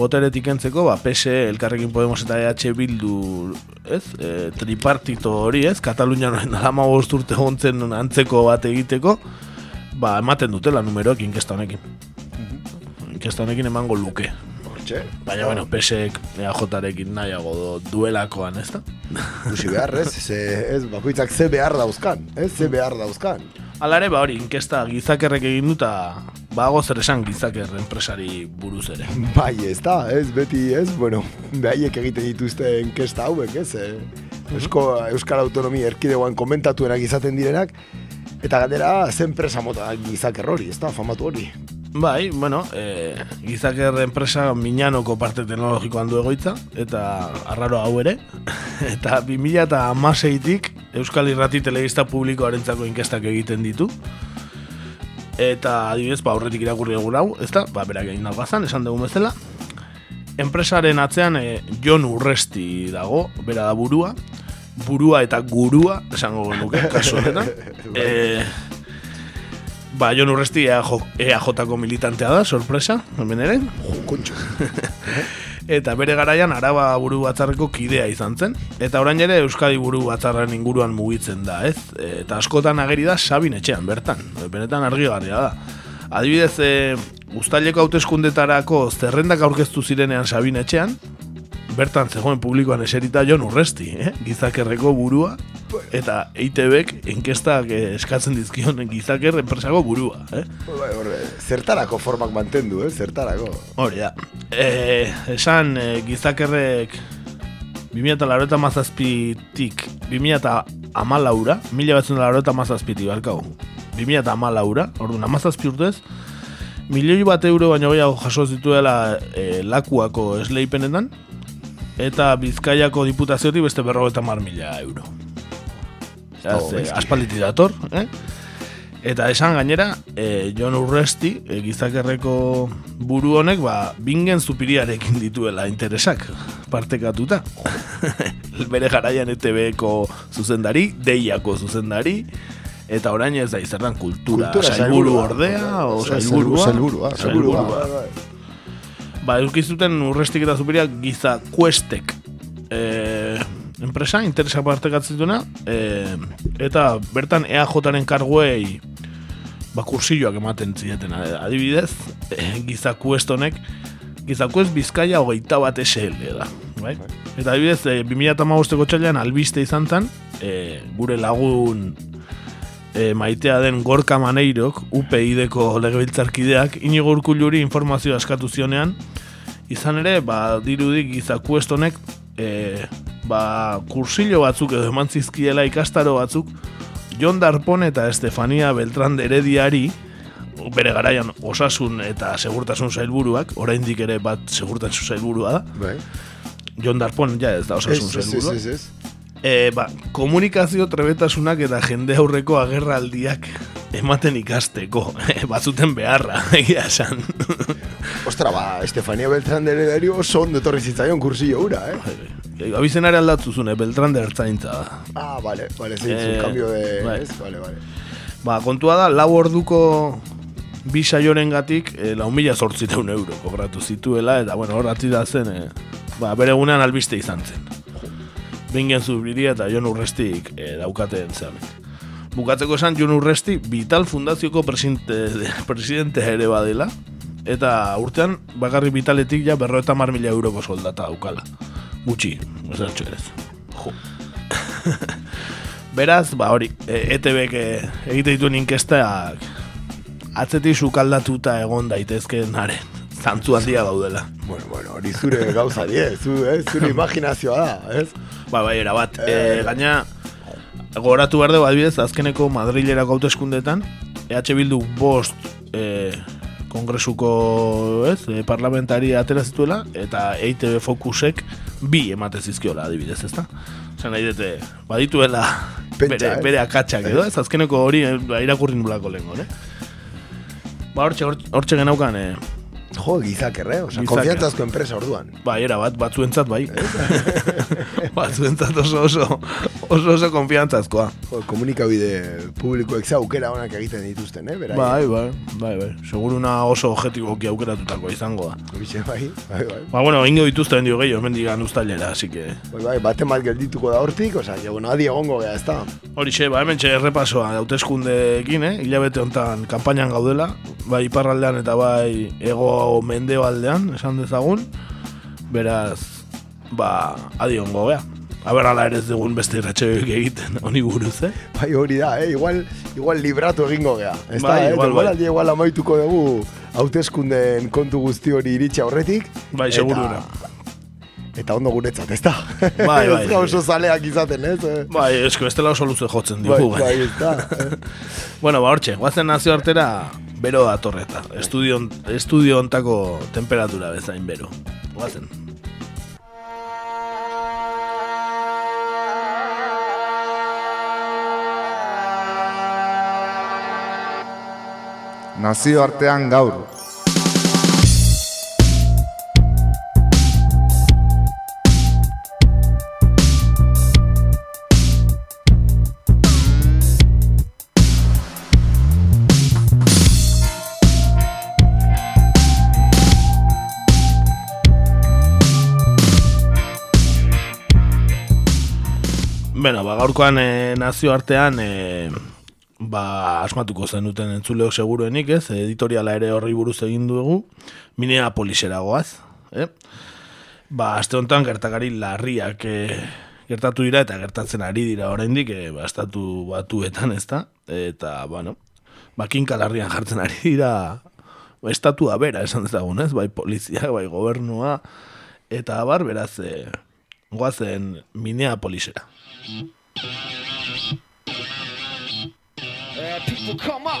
boteretik entzeko, ba, PS, elkarrekin Podemos eta EH Bildu, ez, e, tripartito hori, ez, Katalunian alama urte gontzen antzeko bat egiteko, ba, ematen dutela numeroak inkesta honekin. Inkesta honekin emango luke. Hortxe. Baina, bueno, pesek EAJarekin nahiago do, duelakoan, ez da? Ikusi behar, ez? Ze, ez, bakoitzak ze behar dauzkan, ez? Ze behar dauzkan. Hala ere, ba hori, inkesta gizakerrek egin duta, bago zer esan gizaker enpresari buruz ere. Bai, ez da, ez, beti, ez, bueno, behaiek egiten dituzte enkesta hauek, ez, eh? Eusko, Euskal Autonomia erkidegoan komentatuenak izaten direnak, eta galdera, ze enpresa mota gizaker hori, ez da, famatu hori. Bai, bueno, e, gizaker enpresa minanoko parte teknologikoan du egoitza, eta arraro hau ere, *laughs* eta 2000 eta amaseitik Euskal Irrati Telebista Publikoarentzako inkestak egiten ditu, eta adibidez, ba, aurretik irakurri egun hau, ez da, ba, berak egin algazan, esan dugun bezala, enpresaren atzean e, Jon Urresti dago, bera da burua, burua eta gurua, esango genuke, kasu honetan. *laughs* e, ba, Jon Urresti EAJ-ko militantea da, sorpresa, hemen ere. Kontxo. *laughs* Eta bere garaian araba buru batzarreko kidea izan zen. Eta orain ere Euskadi buru batzarren inguruan mugitzen da, ez? Eta askotan ageri da Sabin etxean, bertan. Benetan argigarria da. Adibidez, e, Uztaileko hauteskundetarako zerrendak aurkeztu zirenean Sabin etxean, bertan zegoen publikoan eserita Jon Urresti, eh? gizakerreko burua, eta EITBek enkestak eh, eskatzen dizkion gizaker enpresako burua. Eh? Bai, zertarako formak mantendu, eh? zertarako. Hori da. E, esan e, gizakerrek 2008 mazazpitik 2008 laura, mila batzen lauroeta mazazpitik, barkau. 2008 laura, orduan, amazazpi urtez, milioi bat euro baino gehiago jaso zituela e, lakuako esleipenetan, eta bizkaiako diputaziotik beste berrogeta mar mila euro. Aspalditi dator, eh? Eta esan gainera, e, Jon Urresti, e, gizakerreko buru honek, ba, bingen zupiriarekin dituela interesak, partekatuta. *laughs* Bere garaian ETB-ko zuzendari, deiako zuzendari, eta orain ez da izerran kultura, Kultura sailburua. ordea, o Osea, sailburua. Ba, eukizuten urrestik eta superiak giza kuestek e, enpresa, interesa partekatzen e, eta bertan EAJaren karguei ba, kursilloak ematen zieten adibidez, e, giza kuest honek, giza kuest bizkaia hogeita bat SL da. Bai? Eta adibidez, e, 2008ko txailan albiste izan zen, e, gure lagun e, maitea den Gorka Maneirok, UPID-ko legebiltzarkideak, inigo urkulluri informazioa eskatu zionean, izan ere, ba, dirudik gizakuest honek, e, ba, kursillo batzuk edo eman zizkiela ikastaro batzuk, Jon Darpon eta Estefania Beltran de Herediari, bere garaian osasun eta segurtasun sailburuak, oraindik ere bat segurtasun sailburua da, Bai. Jon Darpon ja ez da osasun Ez, ez, sailburua. ez, ez, ez. E, ba, komunikazio trebetasunak eta jende aurreko agerraldiak ematen ikasteko, *laughs* batzuten beharra, *laughs* egia esan. *laughs* Ostra, ba, Estefania Beltrán de Heredario oso ondo etorri zitzaion kursillo ura, eh? E, Abizenare aldatzuzune, Beltran de Ertzaintza da. Ah, vale, vale, zein Eh, eh, cambio de... bai. Ez, vale, vale. Ba, kontua da, lau orduko bi saioren gatik, e, lau mila zortzireun euro kobratu zituela, eta, bueno, hor atzi da zen, e, ba, bere egunean albiste izan zen. Bingen zubiria eta Jon Urrestik e, daukaten zean. Bukatzeko esan Jon Urresti Vital Fundazioko presidente, *laughs* presidente ere badela, eta urtean bakarri Vitaletik ja berroeta mar mila euroko soldata daukala. Gutxi, da ez. Jo. *laughs* Beraz, ba hori, e, ETBek e, egite dituen inkestak atzetik sukaldatuta egon daitezkenaren zantzu handia gaudela. Bueno, bueno, hori zure gauza die, zu, eh? zure *laughs* imaginazioa da, ez? Ba, bai, erabat. E, gaina, goratu behar dugu, adibidez, azkeneko Madrilerako hauteskundetan, EH Bildu bost e, kongresuko ez, e, parlamentari atera zituela, eta EITB Focusek bi emate zizkiola, adibidez, ezta? Zan nahi dute, badituela Pentsa, bere, eh? bere akatsak edo, ez azkeneko hori e, ba, irakurri nulako lehen eh? Ba, hortxe, hortxe, genaukan, e, Jo, gizakerre, oza, Gizaker. konfiantzazko enpresa orduan. Bai, era bat, batzuentzat bai. *laughs* batzuentzat oso oso oso oso konfiantzazkoa. Jo, komunikabide publikoek ze aukera onak egiten dituzten, eh? Berai, Bai, bai, bai, bai. Seguruna oso objetiboki aukeratutako izango da. Horixe, bai, bai, bai. Ba, bueno, ingo dituzte bendio gehiago, mendigan ustalera, así que... Bai, bai, bate bat geldituko da hortik, oza, ja, bueno, adi egongo gea, ez da. Horixe, ba, hemen txe errepasoa hauteskundeekin, eh? Hilabete hontan kanpainan gaudela, bai iparraldean eta bai ego mendebaldean, esan dezagun. Beraz, ba, adi ongo gea. Aber ala ere ez dugun beste irratxeoik egiten, *laughs* honi buruz, eh? Bai, hori da, eh? Igual, igual libratu egingo gea. Ez Bai, da, eh? igual, bai. igual amaituko dugu hauteskunden kontu guzti hori iritsi aurretik. Bai, segurura. Eta ondo guretzat, *laughs* ez da? Bai, bai. ez oso zaleak izaten, ez? Eh? Bai, esko bestela oso luze jotzen Bai, digu. bai, ez da. *laughs* Bueno, ba, hortxe, guazen nazio artera bero datorreta. Estudio, estudio ontako temperatura bezain bero. Guazen. Nazioartean gaur. Gaurkoan e, nazioartean e, ba, asmatuko zenuten entzuleok seguruenik, ez? Editoriala ere horri buruz egin dugu, Minneapolisera goaz, eh? Ba, aste honetan gertakari larriak eh, gertatu dira eta gertatzen ari dira oraindik eh, ba, estatu batuetan, ezta? Eta, bueno, ba, kinka larrian jartzen ari dira ba, estatua bera esan dezagun, ez? Bai polizia, bai gobernua, eta bar, beraz, eh, goazen Minneapolisera. Uh, people come up.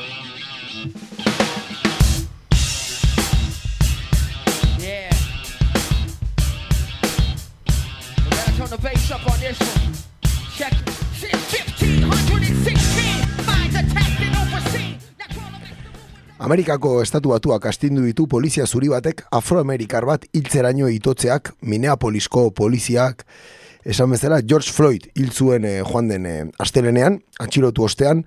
Yeah. We're gonna turn the bass up on this one. Check it. Since 1516, minds attacked and overseen. Amerikako estatu batuak astindu ditu polizia zuri batek afroamerikar bat hiltzeraino itotzeak Minneapolisko poliziak esan bezala George Floyd hil zuen eh, joan den eh, astelenean, atxilotu ostean,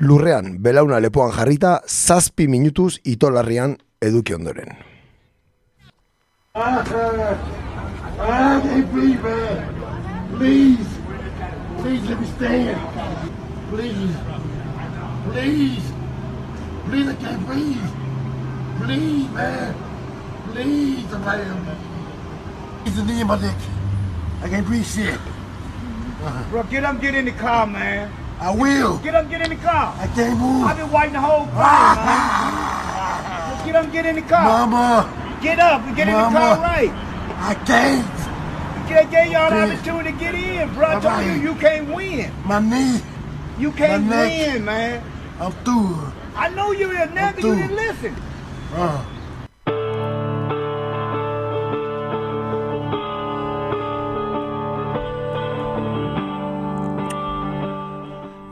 lurrean belauna lepoan jarrita zazpi minutuz itolarrian eduki ondoren. Ah. Please. Please let me stand. Please. Please. Please, I can't breathe. Please, man. Please, somebody help me. It's a knee in my neck. I can't breathe shit. Bro, get up, get in the car, man. I will. Get up, get in the car. I can't move. I've been waiting the whole time, *laughs* man. Just get up, get in the car. Mama. Get up and get in the car right. I can't. They gave y'all the opportunity to get in, bro. I told you you can't win. My knee. You can't neck. win, man. I'm through. I know you a but you didn't listen. Uh.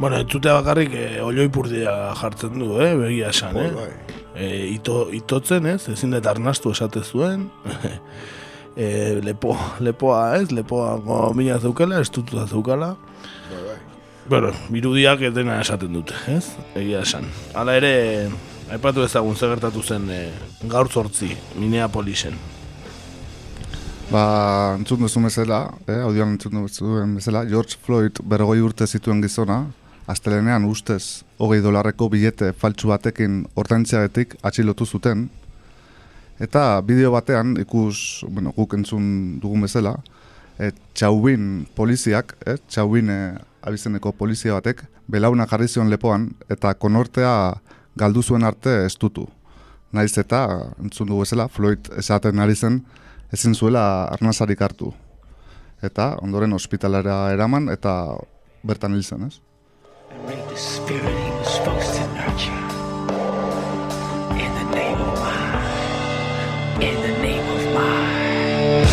Bueno, entzutea bakarrik e, olioipurdia jartzen du, eh, begia esan, eh? Bai, E, ito, itotzen, ez, ezin dut arnastu esate zuen, *laughs* e, lepo, lepoa, ez, lepoa gomina zeukela, estututa zeukala, Bueno, birudiak dena esaten dute, ez? Egia esan. Hala ere, aipatu ezagun zer gertatu zen e, gaur zortzi, Minneapolisen. Ba, entzun duzu bezala, eh, audioan entzun duzuen bezala, George Floyd bergoi urte zituen gizona, astelenean ustez hogei dolarreko bilete faltsu batekin ordaintzeagetik atxilotu zuten, eta bideo batean ikus, bueno, guk entzun dugun bezala, e, txaubin poliziak, eh, txaubin e, abizeneko polizia batek, belauna jarri zion lepoan, eta konortea galdu zuen arte estutu. Naiz eta, entzun dugu bezala, Floyd esaten ari zen, ezin zuela arnazarik hartu. Eta ondoren ospitalera eraman eta bertan hil zen, ez? Spirit he was supposed to nurture. In the name of mine. In the name of mine.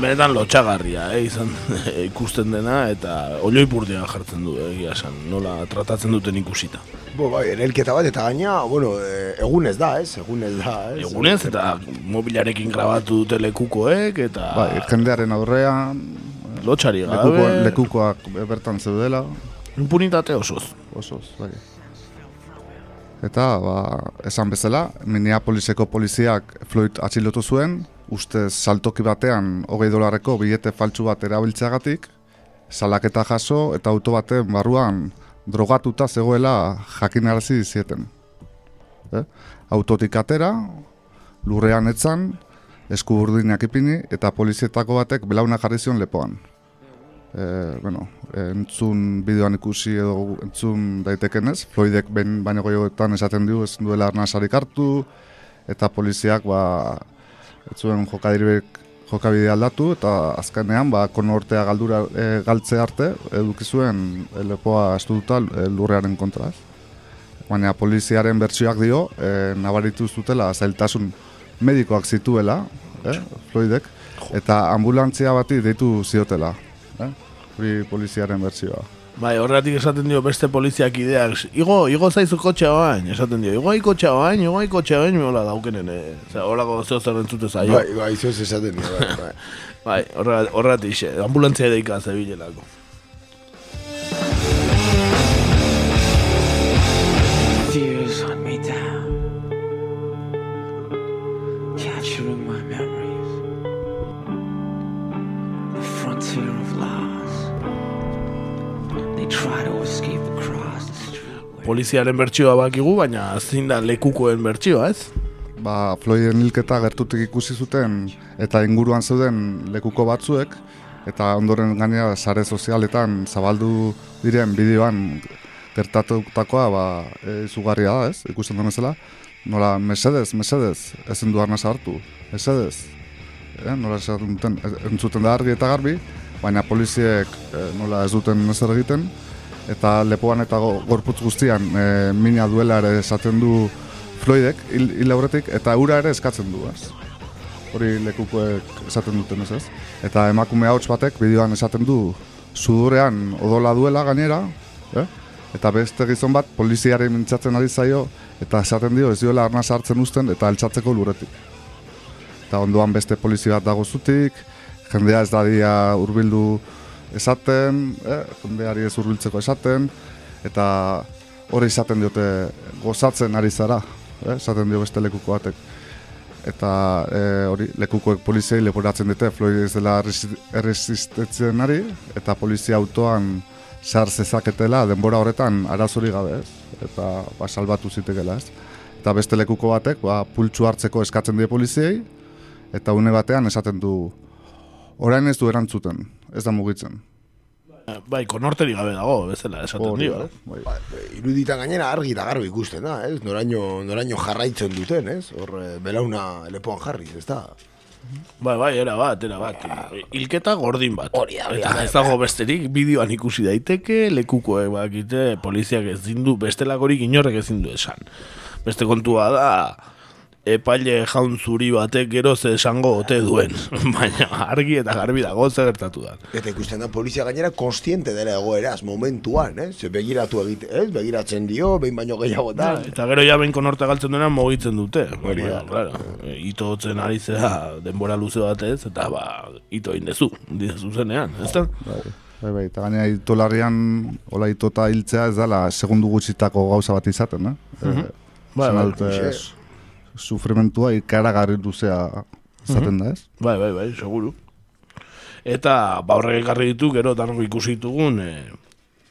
Benetan lotxagarria, eh, izan *laughs* ikusten dena, eta olioipurdia jartzen du, eh, egia esan, nola tratatzen duten ikusita. Bo, bai, erelketa bat eta gaina, bueno, e, egunez da, ez? Egunez da, ez? Egunez, eta mobilarekin grabatu dute lekukoek, eta... Bai, jendearen aurrean, Lotxari gabe... lekuko, lekukoak bertan zeudela. Impunitate osoz. Osoz, bai. Eta, ba, esan bezala, Minneapoliseko poliziak Floyd atxilotu zuen, ustez saltoki batean hogei dolarreko bilete faltsu bat erabiltzeagatik, salaketa jaso eta auto baten barruan drogatuta zegoela jakinarazi zieten. Eh? Autotik atera, lurrean etzan, esku urdinak ipini eta polizietako batek belauna jarri zion lepoan. E, bueno, entzun bideoan ikusi edo entzun daitekenez, Floydek behin baino goioetan esaten du ez duela arnasarik hartu, eta poliziak ba, ez zuen jokadirek jokabide aldatu eta azkenean ba konortea galdura e, galtze arte eduki zuen lepoa estuduta lurrearen kontra? Baina poliziaren bertsioak dio, e, nabaritu zutela zailtasun medikoak zituela, eh, Floydek, eta ambulantzia bati deitu ziotela, eh? Hori poliziaren bertsioa. Bai, horregatik esaten dio beste poliziak ideak, igo, igo zaizu kotxea bain, esaten dio, igo kotxea bain, igo kotxea bain, hola daukenen, eh. Osea, holako zeo zer entzute zaio. Bai, bai, zoz esaten dio, bai, bai. *laughs* bai, horre- horregatik, xe, ambulantzia deika zebilelako. Poliziaren bertsioa bakigu, baina zein da lekukoen bertsioa, ez? Ba, Floyden hilketa gertutik ikusi zuten eta inguruan zeuden lekuko batzuek eta ondoren gainera sare sozialetan zabaldu diren bideoan gertatutakoa ba, e, izugarria da, ez? Ikusten den bezala. Nola, mesedez, mesedez, ezin du arna sartu, mesedez. E, nola esaten duten, entzuten da argi eta garbi, baina poliziek e, nola ez duten ezer egiten, eta lepoan eta go- gorputz guztian e, mina duela ere esaten du Floydek, hil, aurretik, eta ura ere eskatzen du, ez? Hori lekukoek esaten duten ez ez. Eta emakume hauts batek bideoan esaten du sudurean odola duela gainera, eh? eta beste gizon bat poliziaren mintzatzen ari zaio, eta esaten dio ez dioela arna sartzen uzten eta altxatzeko luretik. Eta ondoan beste polizi bat dago zutik, jendea ez dadia hurbildu esaten, eh? jendeari ez hurbiltzeko esaten, eta hori esaten diote gozatzen ari zara, eh? esaten dio beste lekuko batek. Eta e, hori lekukoek poliziei leporatzen dute Floyd ez dela erresi- erresistetzen ari, eta polizia autoan sar zezaketela denbora horretan arazori gabe, ez? Eta ba, salbatu zitekela, ez? Eta beste lekuko batek, ba, pultsu hartzeko eskatzen die poliziei, eta une batean esaten du, orain ez du erantzuten, ez da mugitzen. Bai, konorteri gabe dago, bezala, esaten Hori dio. eh? bai. Ba, iruditan gainera argi eta garbi ikusten da, ez? Noraino, noraino jarraitzen duten, ez? Hor, eh, belauna lepoan jarri, ez da? Bai, bai, era bat, era bat. Hilketa gordin bat. Hori da, Eta bai, ez dago besterik, bideoan ikusi daiteke, lekukoek bakite, poliziak ezin du, bestelakorik inorrek ezin du esan. Beste kontua da, epaile jaun zuri batek gero ze esango ote duen. *laughs* Baina argi eta garbi dago ze gertatu da. Eta ikusten da polizia gainera konstiente dela egoeraz, momentuan, ez? Ze begiratu egite, ez? Begiratzen dio, behin baino gehiagotan. Eta gero ja behin konorte galtzen duenan mogitzen dute. Hori da. Claro, ito hotzen ari zera denbora luze batez, eta ba, ito egin dezu, dizu zenean, ez da? Bai, bai, bai, eta gainera itolarrian, hola itota hiltzea ez dela segundu gutxitako gauza bat izaten, eh? Eh, Bai, esan bai, dute, hoxe. Sufrimentua ikaragarri luzea izaten da, ez? Bai, bai, bai, seguru. Eta ba horrek ekarri ditu gero danok ikusi ditugun e,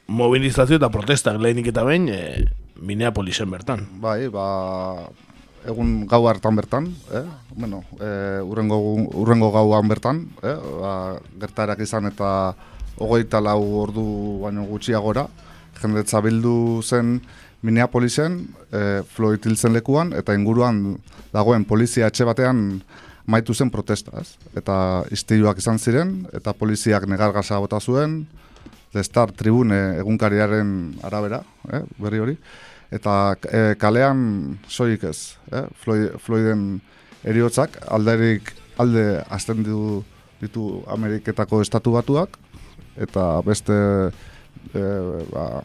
mobilizazio eta protestak lehenik eta behin e, Minneapolisen bertan. Bai, ba, egun gau hartan bertan, eh? Bueno, eh, urrengo, urrengo gauan bertan, eh? Ba, gertarak izan eta hogeita lau ordu baino gutxiagora, jendetza bildu zen Minneapolisen, eh, Floyd hil zen lekuan, eta inguruan dagoen polizia etxe batean maitu zen protesta, ez? Eta istiluak izan ziren, eta poliziak negargasa bota zuen, The Star Tribune egunkariaren arabera, eh, berri hori. Eta e, kalean soilik ez, eh? Floyd, Floyden eriotzak alderik alde azten ditu, ditu Ameriketako estatu batuak, eta beste e, ba,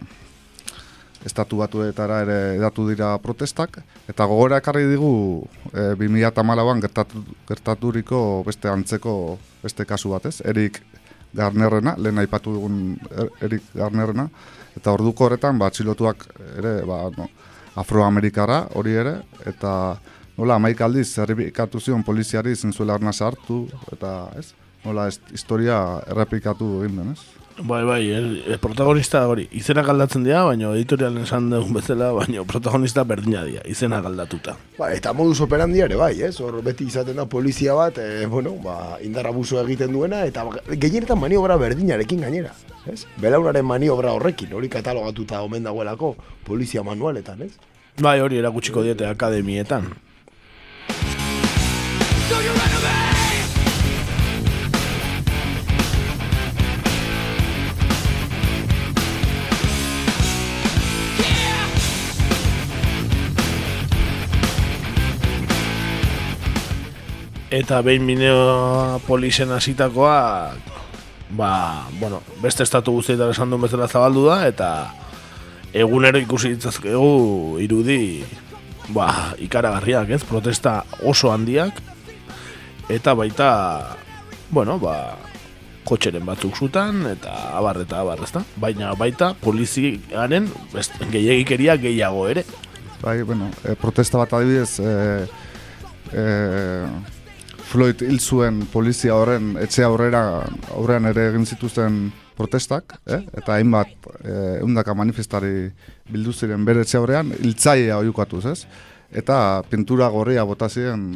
estatu batuetara ere edatu dira protestak, eta gogora ekarri digu e, 2008an gertatu, gertaturiko beste antzeko beste kasu batez, Erik Garnerrena, lehen aipatu dugun Er- Erik Garnerrena, eta orduko horretan ba, atxilotuak ere ba, no, afroamerikara hori ere, eta nola amaik aldiz zerripikatu zion poliziari zinzuela arna sartu, eta ez, nola historia errepikatu egin den, ez? Bai, bai, el, el protagonista hori, izenak aldatzen dira, baina editorialen esan dugun bezala, baina protagonista berdina dira, izenak aldatuta. Ba, eta modus operandi ere bai, ez? Hor beti izaten da polizia bat, e, bueno, ba, indar abuso egiten duena, eta gehienetan maniobra berdinarekin gainera, ez? Belaunaren maniobra horrekin, hori katalogatuta omen dagoelako polizia manualetan, ez? Bai, hori erakutsiko diete akademietan. Eta behin Minneapolisen hasitakoa ba, bueno, beste estatu guztietan esan duen bezala zabaldu da, eta egunero ikusi ditzazkegu irudi ba, ikaragarriak, ez? Protesta oso handiak, eta baita, bueno, ba, kotxeren batzuk zutan, eta abar eta abar, ezta? Baina baita poliziaren gehiagikeria gehiago ere. Bai, bueno, e, protesta bat adibidez, e, e, Floyd hil zuen polizia horren etxe aurrera aurrean ere egin zituzten protestak, eh? eta hainbat eh, eundaka manifestari bildu ziren bere etxe horrean, hiltzaia oiukatuz, ez? Eta pintura gorria bota ziren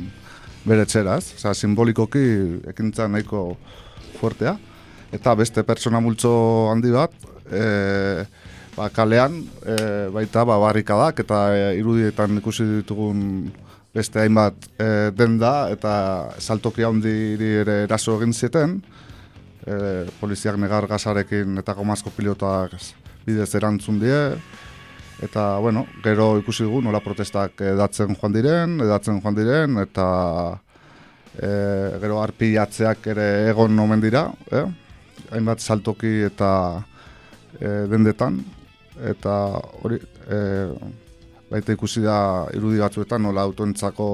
bere etxera, ez? Osea, simbolikoki ekintza nahiko fuertea. Eta beste pertsona multzo handi bat, e, ba, kalean, e, baita ba, barrikadak eta e, irudietan ikusi ditugun beste hainbat e, denda eta saltoki handiri ere eraso egin zieten, e, poliziak negar gazarekin eta gomazko pilotak bidez erantzun die, eta, bueno, gero ikusi dugu nola protestak edatzen joan diren, edatzen joan diren, eta e, gero arpilatzeak ere egon omen dira, eh? hainbat saltoki eta e, dendetan, eta hori, e, baita ikusi da irudi batzuetan nola autoentzako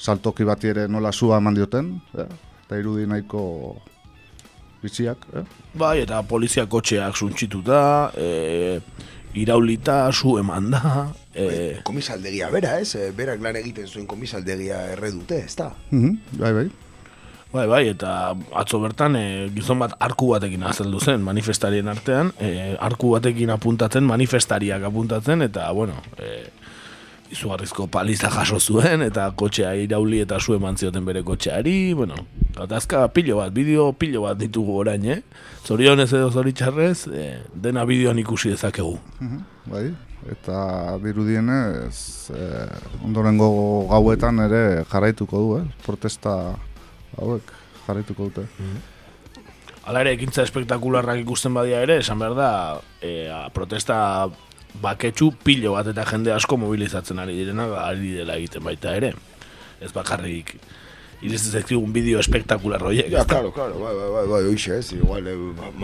saltoki bati ere nola sua eman dioten, eh? eta irudi nahiko bitxiak. Eh? Bai, eta polizia kotxeak suntxituta, e, iraulita, su eman da. E, Komisaldegia bera, ez? E, Berak lan egiten zuen komisaldegia erre dute, ez da? Mhm, bai, bai. Bai, bai, eta atzo bertan e, gizon bat arku batekin azeldu zen manifestarien artean, e, arku batekin apuntatzen, manifestariak apuntatzen, eta, bueno, e, izugarrizko paliza jaso zuen, eta kotxea irauli eta zu eman zioten bere kotxeari, bueno, gatazka pilo bat, bideo pilo bat ditugu orain, eh? Zorionez edo zoritxarrez, e, dena bideoan ikusi dezakegu. Mhm, bai, eta dirudienez, e, ondorengo gauetan ere jarraituko du, eh? protesta hauek jarraituko dute. Hala ere, ekintza espektakularrak ikusten badia ere, esan behar da, e, protesta baketsu pilo bat eta jende asko mobilizatzen ari direna, ari dela egiten baita ere. Ez bakarrik iriz un bideo espektakular horiek. Ja, claro, claro, bai, bai, bai, bai, oixe, ez, igual, eh,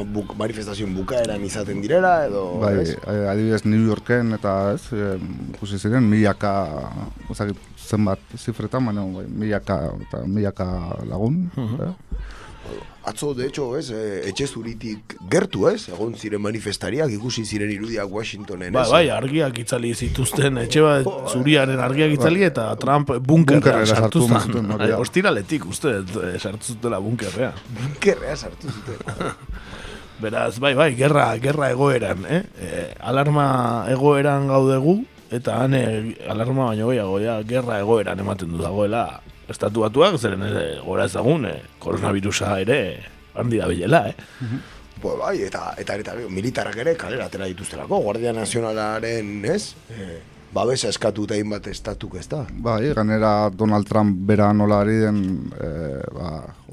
buk, manifestazioen bukaeran izaten direla, edo... Bai, ez? eh, adibidez New Yorken eta ez, eh, ikusi ziren, milaka, ezagik zenbat zifretan, baina bai, milaka, eta milaka lagun. eh? Atzo, de hecho, ez, eh, etxe zuritik gertu, ez, egon ziren manifestariak, ikusi ziren irudiak Washingtonen, Bai, ez? bai, argiak itzali zituzten, etxe bat zuriaren argiak itzali eta Trump bunkerra sartu zuten, da. Ostiraletik, uste, eh, sartu zutela bunkerrea. Bunkerrea sartu zuten. *laughs* Beraz, bai, bai, gerra, gerra egoeran, eh? E, alarma egoeran gaudegu, eta han e, alarma baino gehiago, ja, gerra egoeran ematen du dagoela estatu batuak, zeren e, gora ezagun, e, koronavirusa ere handi da bilela, eh? Pues bai, eta, eta, eta, militarrak ere kalera atera dituztelako, Guardia Nazionalaren, ez? Eh, babesa eskatu eta hainbat estatuk, ez da? Bai, ganera Donald Trump bera nola ari den, e, ba,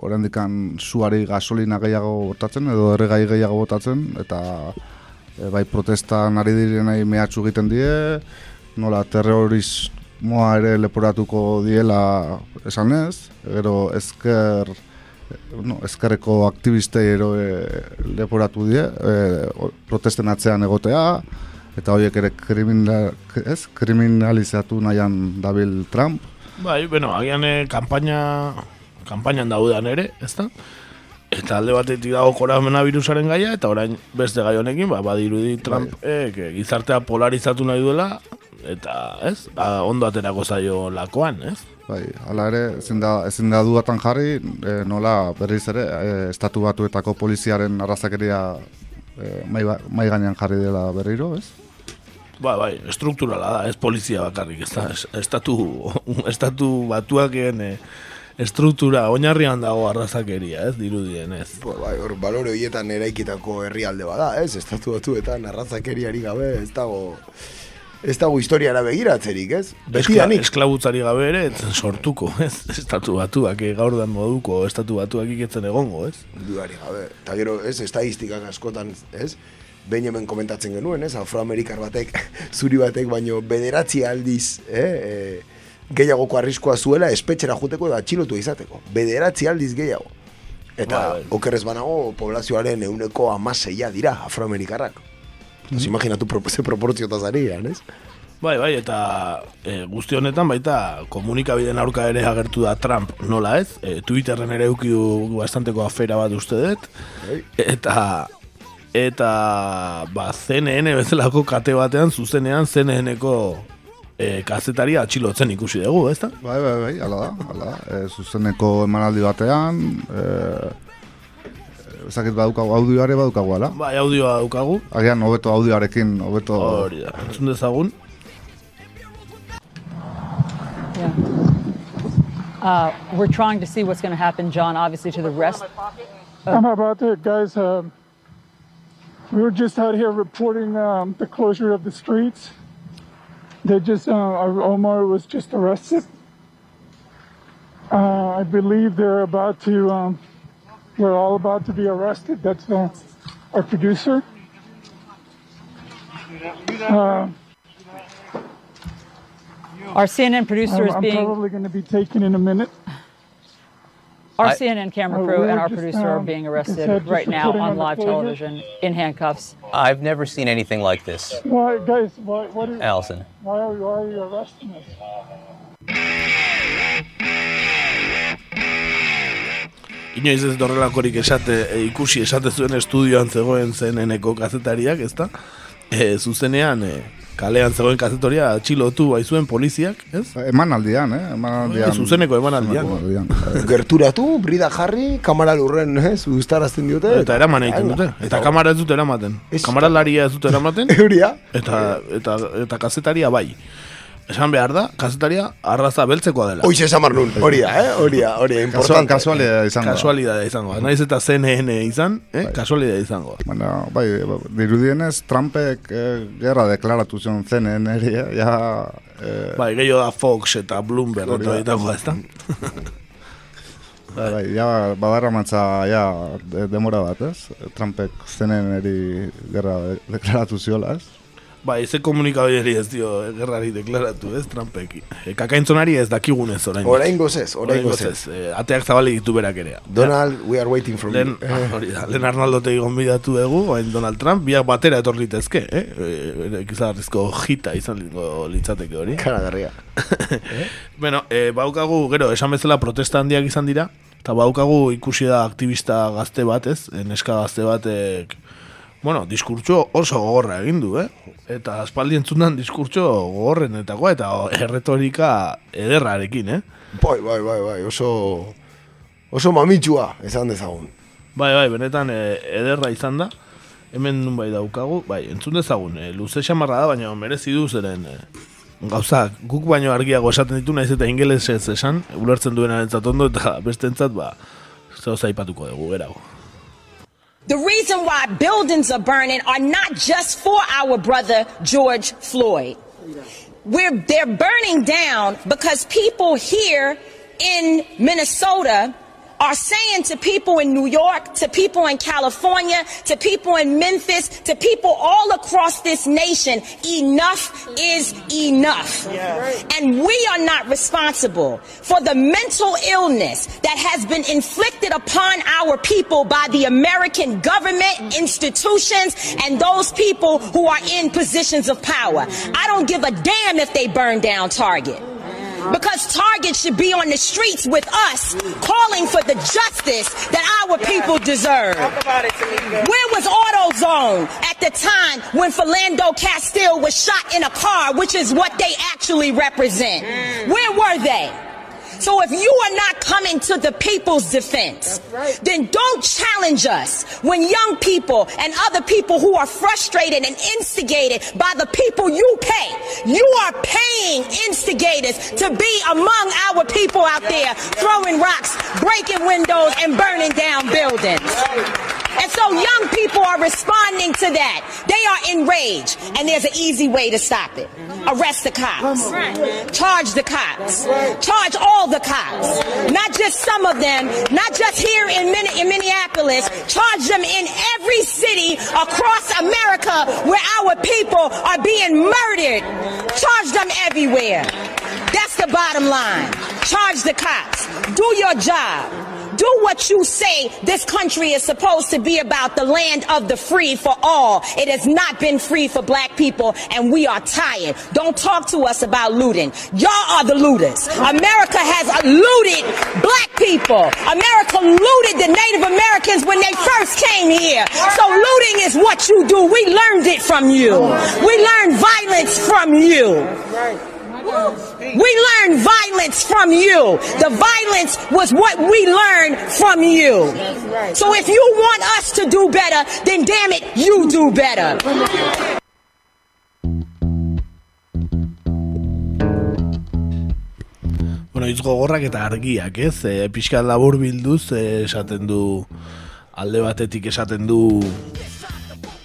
orendikan suari gasolina gehiago botatzen, edo erregai gehiago botatzen, eta e, bai protestan ari direnei mehatxu egiten die, nola terrorismoa ere leporatuko diela esan ez, gero ezker, no, ezkerreko aktivistei ero e, leporatu die, e, protesten atzean egotea, eta horiek ere kriminal, ez, kriminalizatu nahian dabil Trump. Bai, bueno, agian eh, kanpaina, kanpainan daudan ere, ez da? Eta alde batetik dago koronabirusaren gaia, eta orain beste gai honekin, ba, badirudi Trump eh, que gizartea polarizatu nahi duela, eta, ez, ba, ondo aterako zaio lakoan, ez? Bai, hala ere, ezin da, ezin da dudatan jarri, e, nola berriz ere, e, estatu batuetako poliziaren arrazakeria e, mai, ba- mai gainean jarri dela berriro, ez? Ba, bai, strukturala da, ez polizia bakarrik, ez da, es- estatu, estatu batuaken eh, estruktura, oinarrian dago arrazakeria, ez, dirudien, ez. Pues bai, hor, balore horietan eraikitako herrialde bada, ez? Estatu batuetan arrazakeriari gabe, ez dago... Ez dago historiara begiratzerik, ez? Eskla, Betidanik. esklabutzari gabe ere, sortuko, *laughs* ez, estatu batuak, eh, gaur dan moduko estatu batuak iketzen egongo, ez. Dudari gabe. Eta gero, ez, estadistikak askotan, ez? Behin hemen komentatzen genuen, ez? Afroamerikar batek, *laughs* zuri batek, baino bederatzi aldiz, eh? E, gehiagoko arriskoa zuela espetxera juteko edo atxilotu izateko. Bederatzi aldiz gehiago. Eta Bai, bai. okerrez banago poblazioaren euneko amaseia dira afroamerikarrak. Mm imaginatu pro, ze proportziotaz ari gehan, ez? Bai, bai, eta e, guzti honetan baita komunikabideen aurka ere agertu da Trump, nola ez? E, Twitterren ere euki du bastanteko afera bat uste dut. Eta eta ba, CNN bezalako kate batean zuzenean CNN-eko e, kazetaria atxilotzen ikusi dugu, ez da? Bai, bai, bai, hala da, hala da. E, zuzeneko emanaldi batean, e, ezakit badukagu, audioare badukagu, ala? Bai, audioa daukagu. Agian, hobeto audioarekin, hobeto... Hori da, entzun dezagun. Uh, we're trying to see what's going to happen, John, obviously, to the rest. I'm about to, guys. Um, we were just out here reporting um, the closure of the streets. They just, uh, Omar was just arrested. Uh, I believe they're about to, um, we're all about to be arrested. That's uh, our producer. Uh, Our CNN producer I'm, is I'm being, probably going to be taken in a minute. Our I- CNN camera Uh, crew and our just, producer are um, being like I said, arrested right now on on live closure. television in handcuffs. I've never seen anything like this, Why, guys? Why? What is? Allison. Why are, why are you arresting us? Inoiz ez dorrelakorik esate, e, ikusi esate zuen estudioan zegoen zeneneko kazetariak, ezta? E, zuzenean, e, kalean zegoen kazetoria atxilotu baizuen poliziak, ez? Eman aldian, eh? Eman aldian. Zuzeneko eman aldian. Gerturatu, brida jarri, kamara lurren, eh, zuztarazten diote. Eta eraman egiten dute. Eta kamara ez dute eramaten. Kamaralaria ez dute eramaten. *laughs* Euria. Eta, eta, eta kazetaria bai. Esan behar da, kazetaria arraza beltzekoa dela. Hoize esan marnun, horia, eh? Horia, horia, importante. Kasualidad izango. da. Kasualidadea izango. da. Naiz eta CNN izan, eh? kasualidadea izango. da. Baina, bai, dirudienez, Trumpek eh, gerra deklaratu zion zenen eri, eh, ja... Eh, Bai, gehiago da Fox eta Bloomberg Hori eta da. ditagoa, ez da? bai, bai, ja, badarra matza, ja, de- demora bat, ez? Trumpek zenen eri gerra de- deklaratu ziola, ez? Bai, ze komunikabideri ez dio eh, gerrari deklaratu, ez, Trumpek. E, kakaintzonari ez dakigunez orain. Oraingoz ez, oraingoz ez. E, ateak zabalik ditu berak ere. Donald, we are waiting for you. Eh. *laughs* hori da, lehen Arnaldo tegi gonbidatu dugu, orain Donald Trump, biak batera etor litezke, eh? E, Kizarrizko jita izan litzateke hori. Karagarria. *laughs* bueno, e, baukagu, gero, esan bezala protesta handiak izan dira, eta baukagu ikusi da aktivista gazte bat, ez? E, Neska gazte batek, bueno, diskurtso oso gogorra egin du, eh? Eta aspaldi entzundan diskurtso gogorrenetakoa eta erretorika ederrarekin, eh? Bai, bai, bai, bai, oso... Oso mamitsua, esan dezagun. Bai, bai, benetan e, ederra izan da. Hemen nun bai daukagu, bai, entzun dezagun, e, luze xamarra da, baina merezi du zeren e, gauza, guk baino argiago esaten ditu naiz eta ingelesez esan, ulertzen duena entzat ondo eta beste entzat, ba, zeo zaipatuko dugu, gerago. The reason why buildings are burning are not just for our brother George Floyd. We're, they're burning down because people here in Minnesota are saying to people in New York, to people in California, to people in Memphis, to people all across this nation, enough is enough. And we are not responsible for the mental illness that has been inflicted upon our people by the American government, institutions, and those people who are in positions of power. I don't give a damn if they burn down Target. Because Target should be on the streets with us, calling for the justice that our people deserve. Where was AutoZone at the time when Philando Castile was shot in a car, which is what they actually represent? Where were they? So if you are not coming to the people's defense, then don't challenge us when young people and other people who are frustrated and instigated by the people you pay, you are paying instigators to be among our people out there throwing rocks, breaking windows, and burning down buildings. And so young people are responding to that. They are enraged, and there's an easy way to stop it. Arrest the cops. Charge the cops. Charge all the cops. Not just some of them, not just here in, in Minneapolis. Charge them in every city across America where our people are being murdered. Charge them everywhere. That's the bottom line. Charge the cops. Do your job. Do what you say this country is supposed to be about the land of the free for all. It has not been free for black people, and we are tired. Don't talk to us about looting. Y'all are the looters. America has looted black people. America looted the Native Americans when they first came here. So looting is what you do. We learned it from you. We learned violence from you. We learned violence from you. The violence was what we learned from you. So if you want us to do better, then damn it, you do better. Bueno, hitz gogorrak eta argiak, ez? E, pixka labur bilduz e, esaten du alde batetik esaten du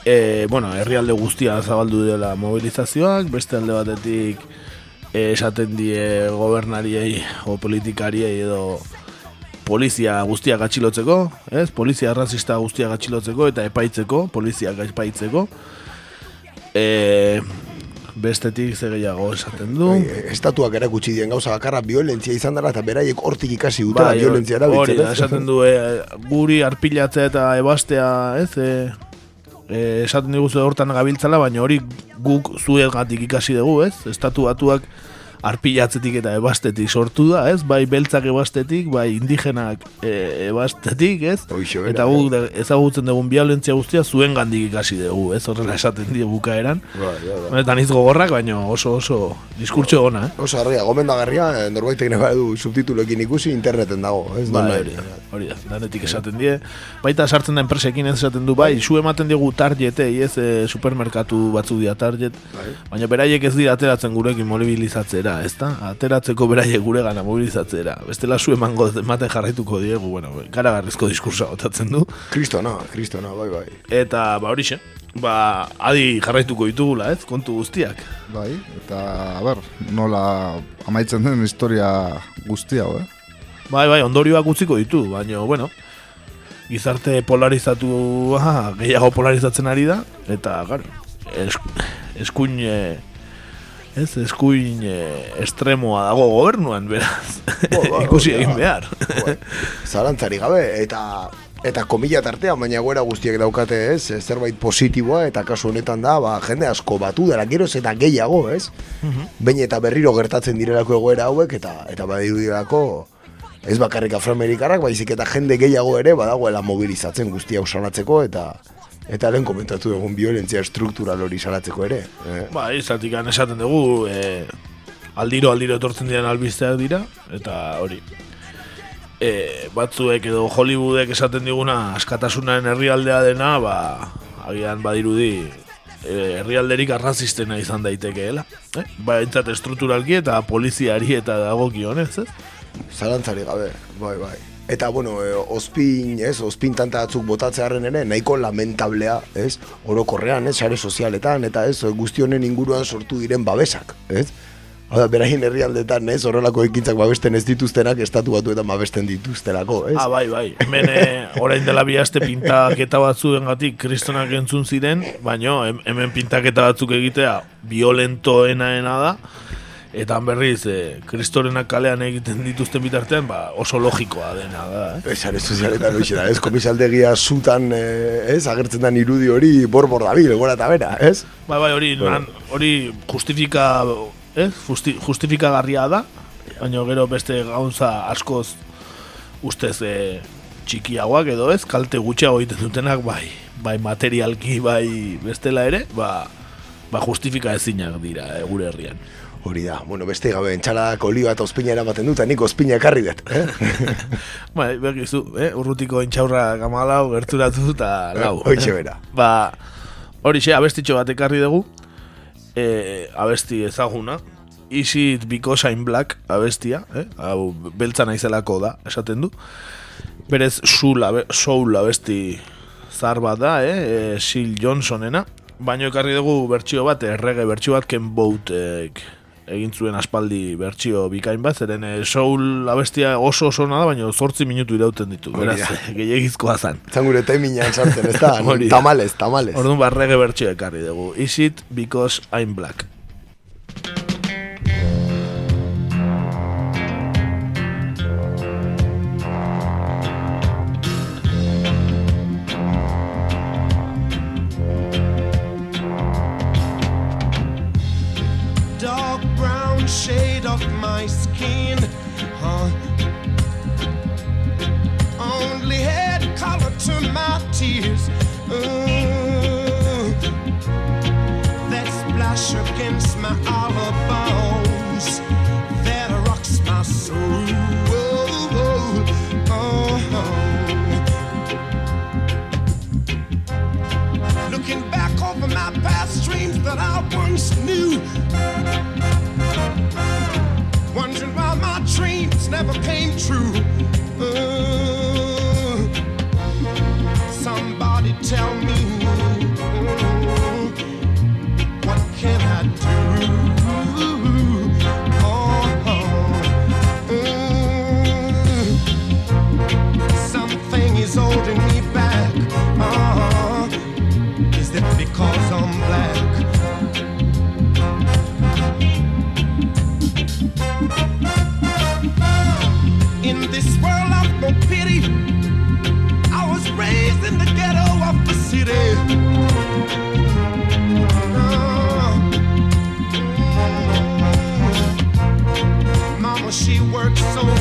e, bueno, herrialde guztia zabaldu dela mobilizazioak, beste alde batetik esaten die gobernariei o politikariei edo polizia guztia gatxilotzeko, ez? Polizia arrazista guztia gatxilotzeko eta epaitzeko, polizia epaitzeko. E, bestetik ze gehiago esaten du. Bai, estatuak erakutsi dien gauza bakarra violentzia izan dara eta beraiek hortik ikasi dutela Bai, violentzia hori erabiltzen. ez? esaten du, e, guri arpilatzea eta ebastea, ez, e, e, esaten diguzu hortan gabiltzala, baina hori guk zuegatik ikasi dugu, ez, estatu batuak arpilatzetik eta ebastetik sortu da, ez, bai beltzak ebastetik, bai indigenak e, ebastetik, ez, eta guk ezagutzen dugun violentzia guztia zuen gandik ikasi dugu, ez, horrela esaten die bukaeran, Bai, bai, bai. eta niz gogorrak, baina oso oso diskurtso ona, eh? Oso harria, gomendagarria, eh, norbaitek nahi du subtituloekin ikusi interneten dago, ez? Bai, nonahi. hori hori da, danetik esaten die. Baita sartzen da enpresekin ez esaten du, bai, zu ematen digu targetei, ez, e, supermerkatu batzu dira target, baina beraiek ez dira ateratzen gurekin mobilizatzera, ez da? Ateratzeko beraiek gure gana mobilizatzera. Bestela zu emango ematen jarraituko diegu, bueno, karagarrizko diskursa botatzen du. Kristona, kristona, bai, bai. Eta, ba, horixe, ba, adi jarraituko ditugula, ez, kontu guztiak. Bai, eta, a ber, nola amaitzen den historia guztia, eh? Bai, bai, ondorioak utziko ditu, baina, bueno, gizarte polarizatu ah, gehiago polarizatzen ari da, eta, gara, es, eskuin, eh, ez, eskuin eh, estremoa dago gobernuan, beraz, *laughs* ikusi egin behar. Zalantzari gabe, eta eta komila tartean, baina goera guztiak daukate, ez? Zerbait positiboa, eta kasu honetan da, ba, jende asko batu dela, geroz eta gehiago, ez? Baina eta berriro gertatzen direlako egoera hauek, eta eta badirudirako ez bakarrik afroamerikarrak, baizik eta jende gehiago ere badagoela mobilizatzen guztia usalatzeko, eta eta lehen komentatu dugun violentzia struktural hori salatzeko ere. Eh? Ba, izatik esaten dugu, e, aldiro aldiro etortzen diren albisteak dira, eta hori. E, batzuek edo Hollywoodek esaten diguna askatasunaren herrialdea dena, ba, agian badirudi e, herrialderik arrazistena izan daitekeela. Eh? Ba, entzat estrukturalki eta poliziari eta dagokionez, ez? Zalantzari gabe, bai, bai. Eta, bueno, e, ospin, ez, ospin tanta batzuk botatzearen ere, nahiko lamentablea, ez, orokorrean, ez, sare sozialetan, eta ez, guzti honen inguruan sortu diren babesak, ez? Hau da, beraien herrialdetan, ez, horrelako ekintzak babesten ez dituztenak, estatu batuetan babesten dituztelako, ez? Ah, bai, bai. Hemen e, orain dela bi aste pintaketa batzuengatik kristonak entzun ziren, baino hem- hemen pintaketa batzuk egitea violentoenaena da. Eta berriz, e, kristorenak kalean egiten dituzten bitartean, ba, oso logikoa dena da. Eh? Sare sozialetan hoxe da, ez, komisaldegia zutan, eh, ez, agertzen den irudi hori borbor dabil, gora eta bera, ez? Bai, bai, hori, hori justifika, ez? Justi, justifikagarria da, baina gero beste gauza askoz ustez e, txikiagoak edo ez, kalte gutxiago egiten dutenak, bai, bai materialki, bai bestela ere, ba, ba justifika ezinak dira e, gure herrian. Hori da, bueno, beste gabe entxaladak olioa eta ospina eramaten dut, nik ospina ekarri dut, eh? *laughs* Bai, begizu, eh? urrutiko intxaurra gamalau, gerturatu eta lau. *laughs* Hoitxe bera. Ba, hori xe, abestitxo bat ekarri dugu, e, abesti ezaguna, Is it because I'm black abestia, eh? hau beltza naizelako da, esaten du. Berez soul, abe, soul abesti zar bat da, eh? e, Sil Johnsonena. Baino ekarri dugu bertsio bat, errege bertsio bat Ken Boatek egin zuen aspaldi bertsio bikain bat, zeren e, soul abestia oso oso da, baina zortzi minutu irauten ditu. Hori Beraz, da. gehiagizkoa zan. Zan gure taiminan sartzen, ez *laughs* da? Tamales, tamales. Orduan barrege bertxio ekarri dugu. Is it because I'm black? my skin, huh? Only had color to my tears, ooh, that splash against my olive bones, that rocks my soul. Uh-huh. Looking back over my past dreams that I once knew dreams never came true. Uh, this world of no pity. I was raised in the ghetto of the city. Mama, she worked so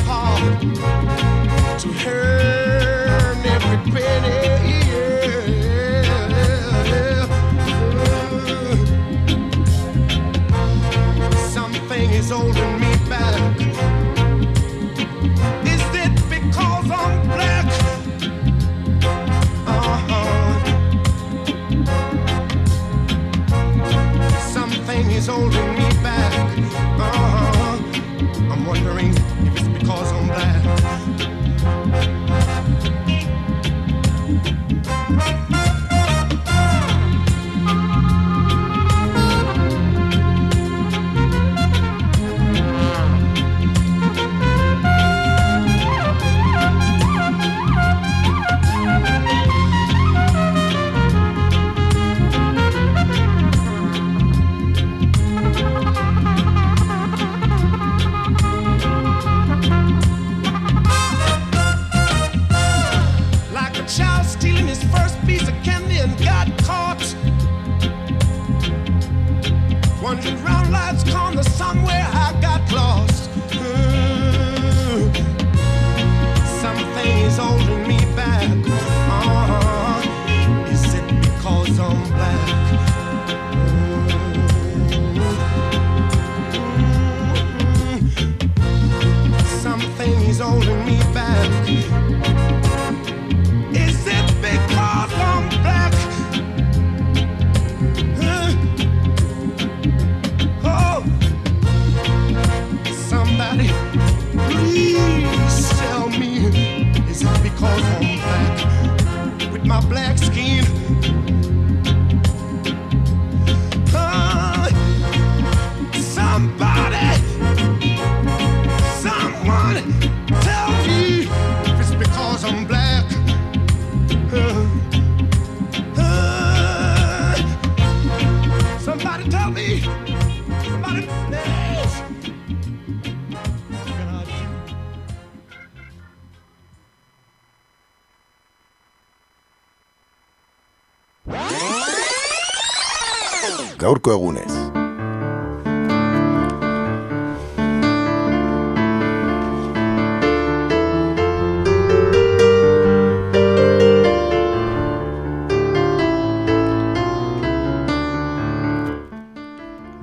gaurko egunez.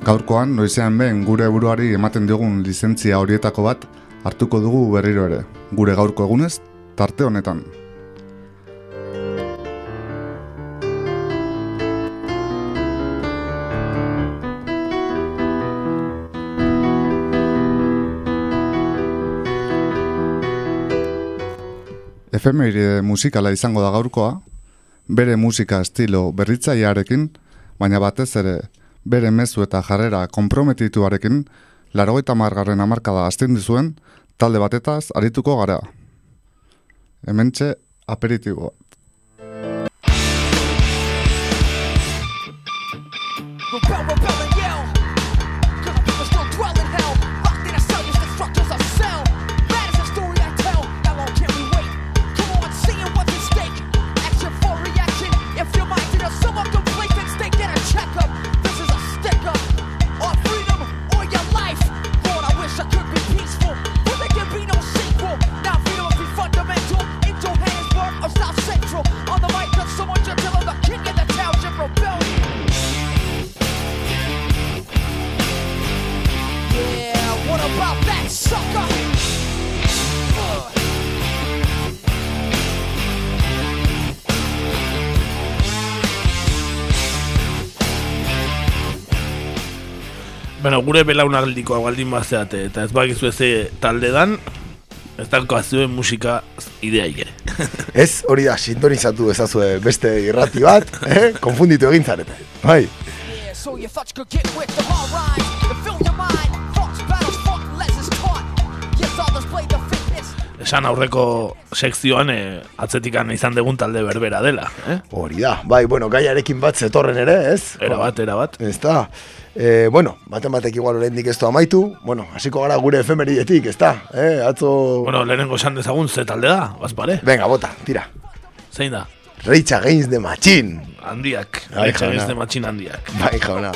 Gaurkoan, noizean behin gure buruari ematen diogun lizentzia horietako bat hartuko dugu berriro ere, gure gaurko egunez, tarte honetan. Efemeride musikala izango da gaurkoa, bere musika estilo berritzailearekin, baina batez ere bere mezu eta jarrera komprometituarekin, larogeita margarren amarkada astin dizuen, talde batetaz arituko gara. Hementxe aperitiboa. Bueno, gure belaunaldikoa baldin bazeate eta ez bakizu ez talde dan, ez dauka zuen musika ideaik ere. *laughs* Ez, hori da, sintonizatu ezazue beste irrati bat, eh? konfunditu egin zarete. Bai, Yeah, so you thought you could get with them all right. To fill your mind, thoughts, battles, fought, lessons taught. Yes, others play the fitness. Esan aurreko sekzioan eh, atzetikan izan degun talde berbera dela. Eh? hori da. Bai, bueno, gaiarekin bat zetorren ere, ez? Era bat, era bat. Ez da. E, bueno, baten batek igual oraindik ez du amaitu. Bueno, hasiko gara gure efemeridetik, ez da? Eh, atzo... Bueno, lehenengo esan dezagun ze talde da, bazpare. Venga, bota, tira. Zein da? Rage Against the Machine. Handiak. Bai, Rage Against jauna. the Machine handiak. Bai, jauna.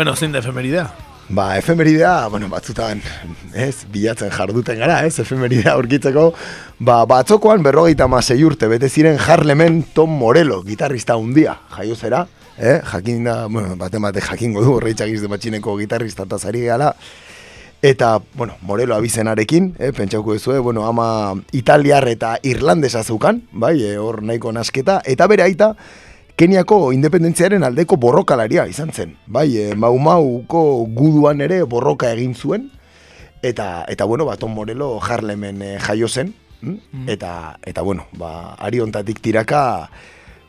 Bueno, zein da efemeridea? Ba, efemeridea, bueno, batzutan, ez, bilatzen jarduten gara, ez, efemeridea aurkitzeko, ba, batzokoan berrogeita masei urte, bete ziren Harlemen Tom Morello, gitarrista hundia, jaio zera, eh, jakin da, bueno, baten bate jakingo du, Rage de Matxineko gitarrista eta zari gala, eta, bueno, Morello abizenarekin, eh, pentsauko ezue, bueno, ama italiar eta irlandesa zeukan, bai, eh, hor nahiko nasketa, eta bere aita, Keniako independentziaren aldeko borrokalaria izan zen. Bai, e, Mau Mauko guduan ere borroka egin zuen, eta, eta bueno, ba, Tom Morello Harlemen e, jaio zen, mm? eta, eta bueno, ba, ari ontatik tiraka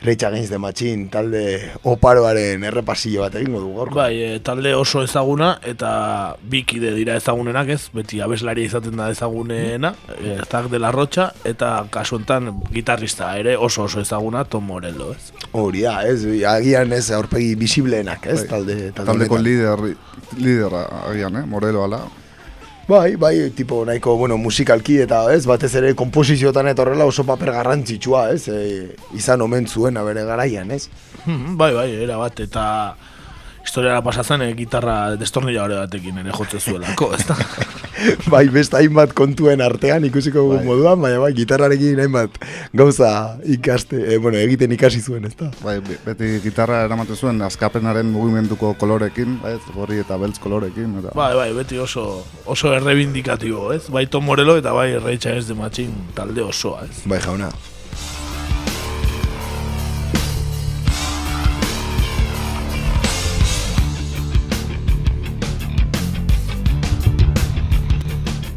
Rage Against the Machine talde oparoaren errepasillo bat egingo du gaurko. Bai, e, talde oso ezaguna eta bi kide dira ezagunenak ez, beti abeslaria izaten da ezagunena, e, Zak de la Rocha eta kasu honetan gitarrista ere oso oso ezaguna Tom Morello, ez? Hori da, ez, agian ez aurpegi bisibleenak, ez, talde, talde Taldeko lider, lidera agian, eh? Morelo ala. Bai, bai, tipo nahiko, bueno, musikalki eta ez, batez ere komposiziotan eta horrela oso paper garrantzitsua, ez, e, izan omen zuena bere garaian, ez? Hmm, bai, bai, era bat, eta historiara pasatzen e, gitarra destornilladore batekin ere jotze zuelako, ez da? *laughs* bai, beste hainbat kontuen artean ikusiko dugu moduan, baina bai, gitarrarekin hainbat gauza ikaste, e, bueno, egiten ikasi zuen, ez da? Bai, be- beti gitarra eramaten zuen askapenaren mugimenduko kolorekin, bai, gorri eta beltz kolorekin. Eta... Bai, bai, beti oso, oso errebindikatibo, ez? Bai Tom Morello eta bai Rage Against the Machine talde osoa, ez? Bai, jauna.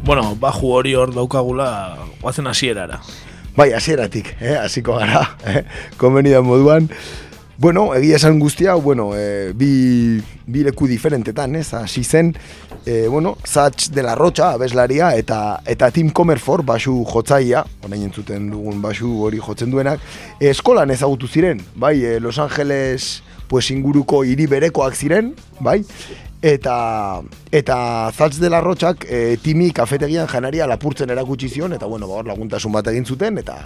Bueno, baju hori hor daukagula, guazen hasierara. Bai, hasieratik, eh, hasiko gara, *laughs* eh, konbenidan moduan. Bueno, egia esan guztia, bueno, eh, bi, bi leku diferentetan, ez, hasi zen, eh, bueno, Satch de la Rocha, abeslaria, eta, eta Tim Comerford, basu jotzaia, orain entzuten dugun basu hori jotzen duenak, eskolan ezagutu ziren, bai, eh, Los Angeles, pues inguruko hiri berekoak ziren, bai, eta eta Zatz de la Rotxak e, Timi kafetegian janaria lapurtzen erakutsi zion eta bueno, ba, hor laguntasun bat egin zuten eta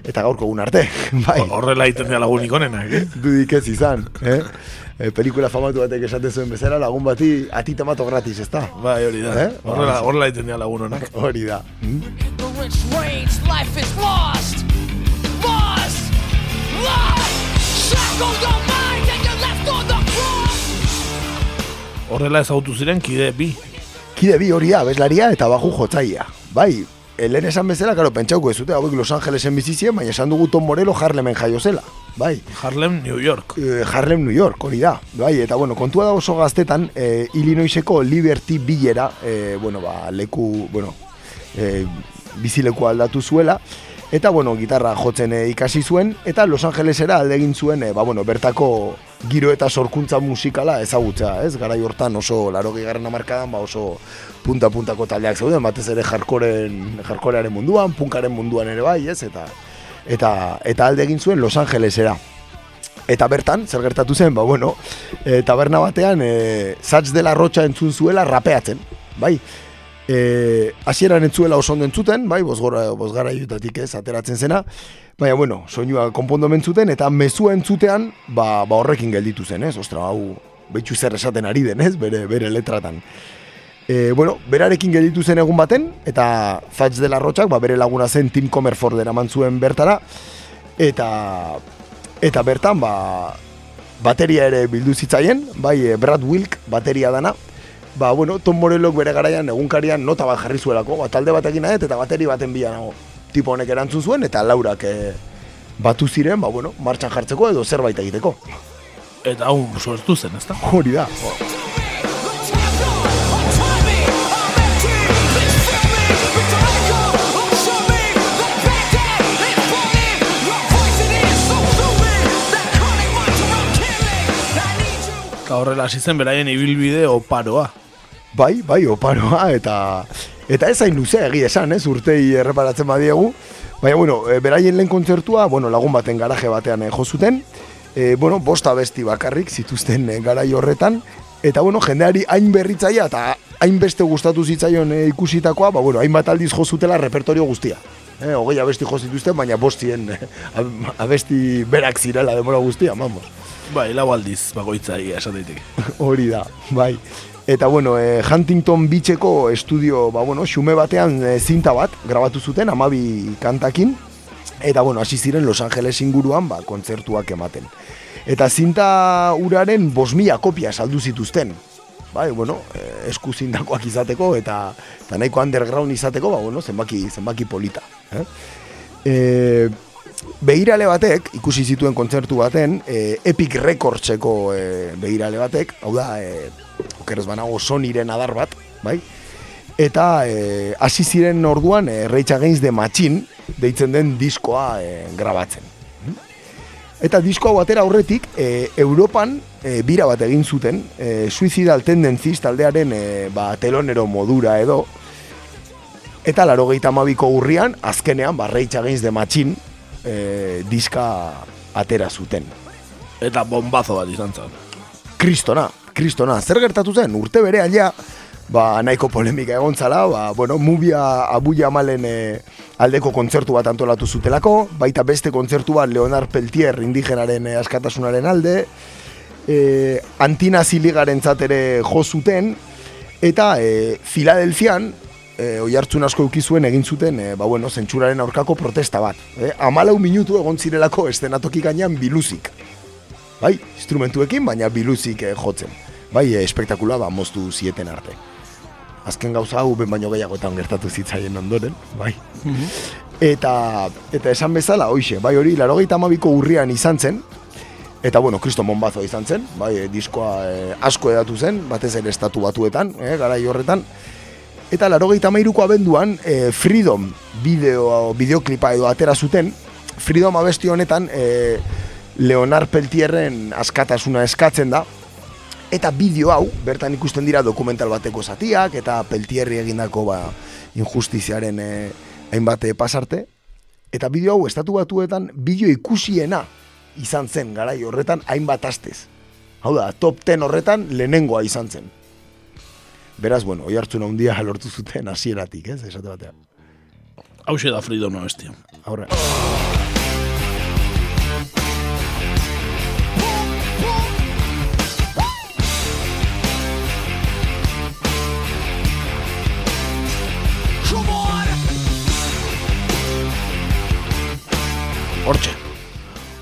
eta gaurko egun arte, *laughs* bai. Horrela egiten dira lagunik onenak, eh? Dudik ez izan, eh? E, pelikula famatu batek esaten zuen bezala lagun bati ati tomato gratis, ezta? Bai, hori da. Eh? Horrela, horrela egiten dira lagun onak. Hori da. Mm? Lost. Lost! Lost! Shackle your mind Horrela ezagutu ziren kide bi. Kide bi hori da, bezlaria eta baju jotzaia. Bai, e, lehen esan bezala, karo, pentsauko ez dute, hauek Los Angelesen bizizien, baina esan dugu Tom Morello Harlemen jaio zela. Bai. Harlem, New York. Eh, Harlem, New York, hori da. Bai, eta bueno, kontua da oso gaztetan, eh, Illinoiseko Liberty Billera, eh, bueno, ba, leku, bueno, eh, bizileku aldatu zuela, eta bueno, gitarra jotzen eh, ikasi zuen, eta Los Angelesera alde egin zuen, eh, ba, bueno, bertako giro eta sorkuntza musikala ezagutza, ez? Garai hortan oso laro gigarren amarkadan, ba oso punta-puntako taldeak zeuden, batez ere jarkoren, jarkorearen munduan, punkaren munduan ere bai, ez? Eta, eta, eta alde egin zuen Los Angelesera. Eta bertan, zer gertatu zen, ba, bueno, e, taberna batean, e, Zatz de la Rocha entzun zuela rapeatzen, bai? E, hasieran entzuela oso ondo entzuten, bai, bosgora, bosgara ez, ateratzen zena, baina, bueno, soinua konpondo mentzuten, eta mezua entzutean, ba, ba horrekin gelditu zen, ez? Ostra, hau, betxu zer esaten ari den, ez? Bere, bere letratan. E, bueno, berarekin gelditu zen egun baten, eta Zatz de la Rochak, ba, bere laguna zen Tim Comerford eraman zuen bertara, eta eta bertan, ba, bateria ere bildu zitzaien, bai, e, Brad Wilk bateria dana, ba, bueno, Tom Morellok bere garaian egunkarian nota bat jarri zuelako, ba, talde batekin adet eta bateri baten bila nago. Tipo honek erantzun zuen eta laurak e, batu ziren, ba, bueno, martxan jartzeko edo zerbait egiteko. Eta hau suertu zen, ezta? Hori da. Eta horrela hasi zen beraien ibilbide oparoa. Bai, bai, oparoa, eta eta ez hain luze egia esan, ez, urtei erreparatzen badiegu. Baina, bueno, e, beraien lehen kontzertua, bueno, lagun baten garaje batean e, jo zuten, e, bueno, bosta besti bakarrik zituzten garai horretan, eta, bueno, jendeari hain berritzaia eta hainbeste gustatu zitzaion e, ikusitakoa, ba, bueno, hainbat aldiz jo zutela repertorio guztia. Eh, hogei abesti jo zituzten, baina bostien eh, ab- abesti berak zirela demora guztia, vamos. Bai, lau aldiz bakoitza egia esan daiteke. *laughs* Hori da, bai. Eta bueno, e, Huntington Beacheko estudio, ba bueno, xume batean e, zinta bat grabatu zuten amabi kantakin. Eta bueno, hasi ziren Los Angeles inguruan, ba, kontzertuak ematen. Eta zinta uraren bos mila kopia saldu zituzten. Bai, bueno, e, esku zindakoak izateko eta, eta nahiko underground izateko, ba, bueno, zenbaki, zenbaki polita. Eh? E, Begirale batek, ikusi zituen kontzertu baten, e, Epic Recordseko e, begirale batek, hau da, e, okeres banago Sonyren adar bat, bai? Eta e, hasi ziren orduan e, Rage Against the Machine deitzen den diskoa e, grabatzen. Eta disko hau atera aurretik, e, Europan e, bira bat egin zuten, e, Suicidal Tendencies taldearen e, ba, telonero modura edo, eta laro amabiko urrian, azkenean, ba, Rage Against the Machine e, diska atera zuten. Eta bombazo bat izan zen. Kristona, kristona, zer gertatu zen, urte bere ja, ba, nahiko polemika egon zala, ba, bueno, mubia abu jamalen e, aldeko kontzertu bat antolatu zutelako, baita beste kontzertu bat Leonard Peltier indigenaren e, askatasunaren alde, e, Antina Ziligaren ere jo zuten, eta e, Filadelfian, e, oi hartzun asko eukizuen egin zuten, e, ba, bueno, zentsuraren aurkako protesta bat. E, amalau minutu egon zirelako estenatoki gainean biluzik. Bai, instrumentuekin, baina biluzik e, jotzen. Bai, e, espektakula ba, moztu zieten arte. Azken gauza hau ben baino gehiagoetan gertatu zitzaien ondoren, bai. Eta, eta esan bezala, hoixe, bai hori, larogeita amabiko urrian izan zen, eta bueno, Kristo Monbazo izan zen, bai, e, diskoa e, asko edatu zen, batez ere estatu batuetan, e, garai horretan, Eta larogeita mairuko abenduan e, Freedom bideo, bideoklipa edo atera zuten. Freedom abesti honetan e, Leonard Peltierren askatasuna eskatzen da. Eta bideo hau, bertan ikusten dira dokumental bateko zatiak Eta Peltierri egindako ba, injustiziaren e, hainbat e, pasarte. Eta bideo hau estatu batuetan bideo ikusiena izan zen garai horretan hainbat astez. Hau da, top 10 horretan lehenengoa izan zen. Beraz, bueno, oi hartzuna handia lortu zuten hasieratik, ez, esate batean. Hau da Freedom abestia. Aurre. Hortxe.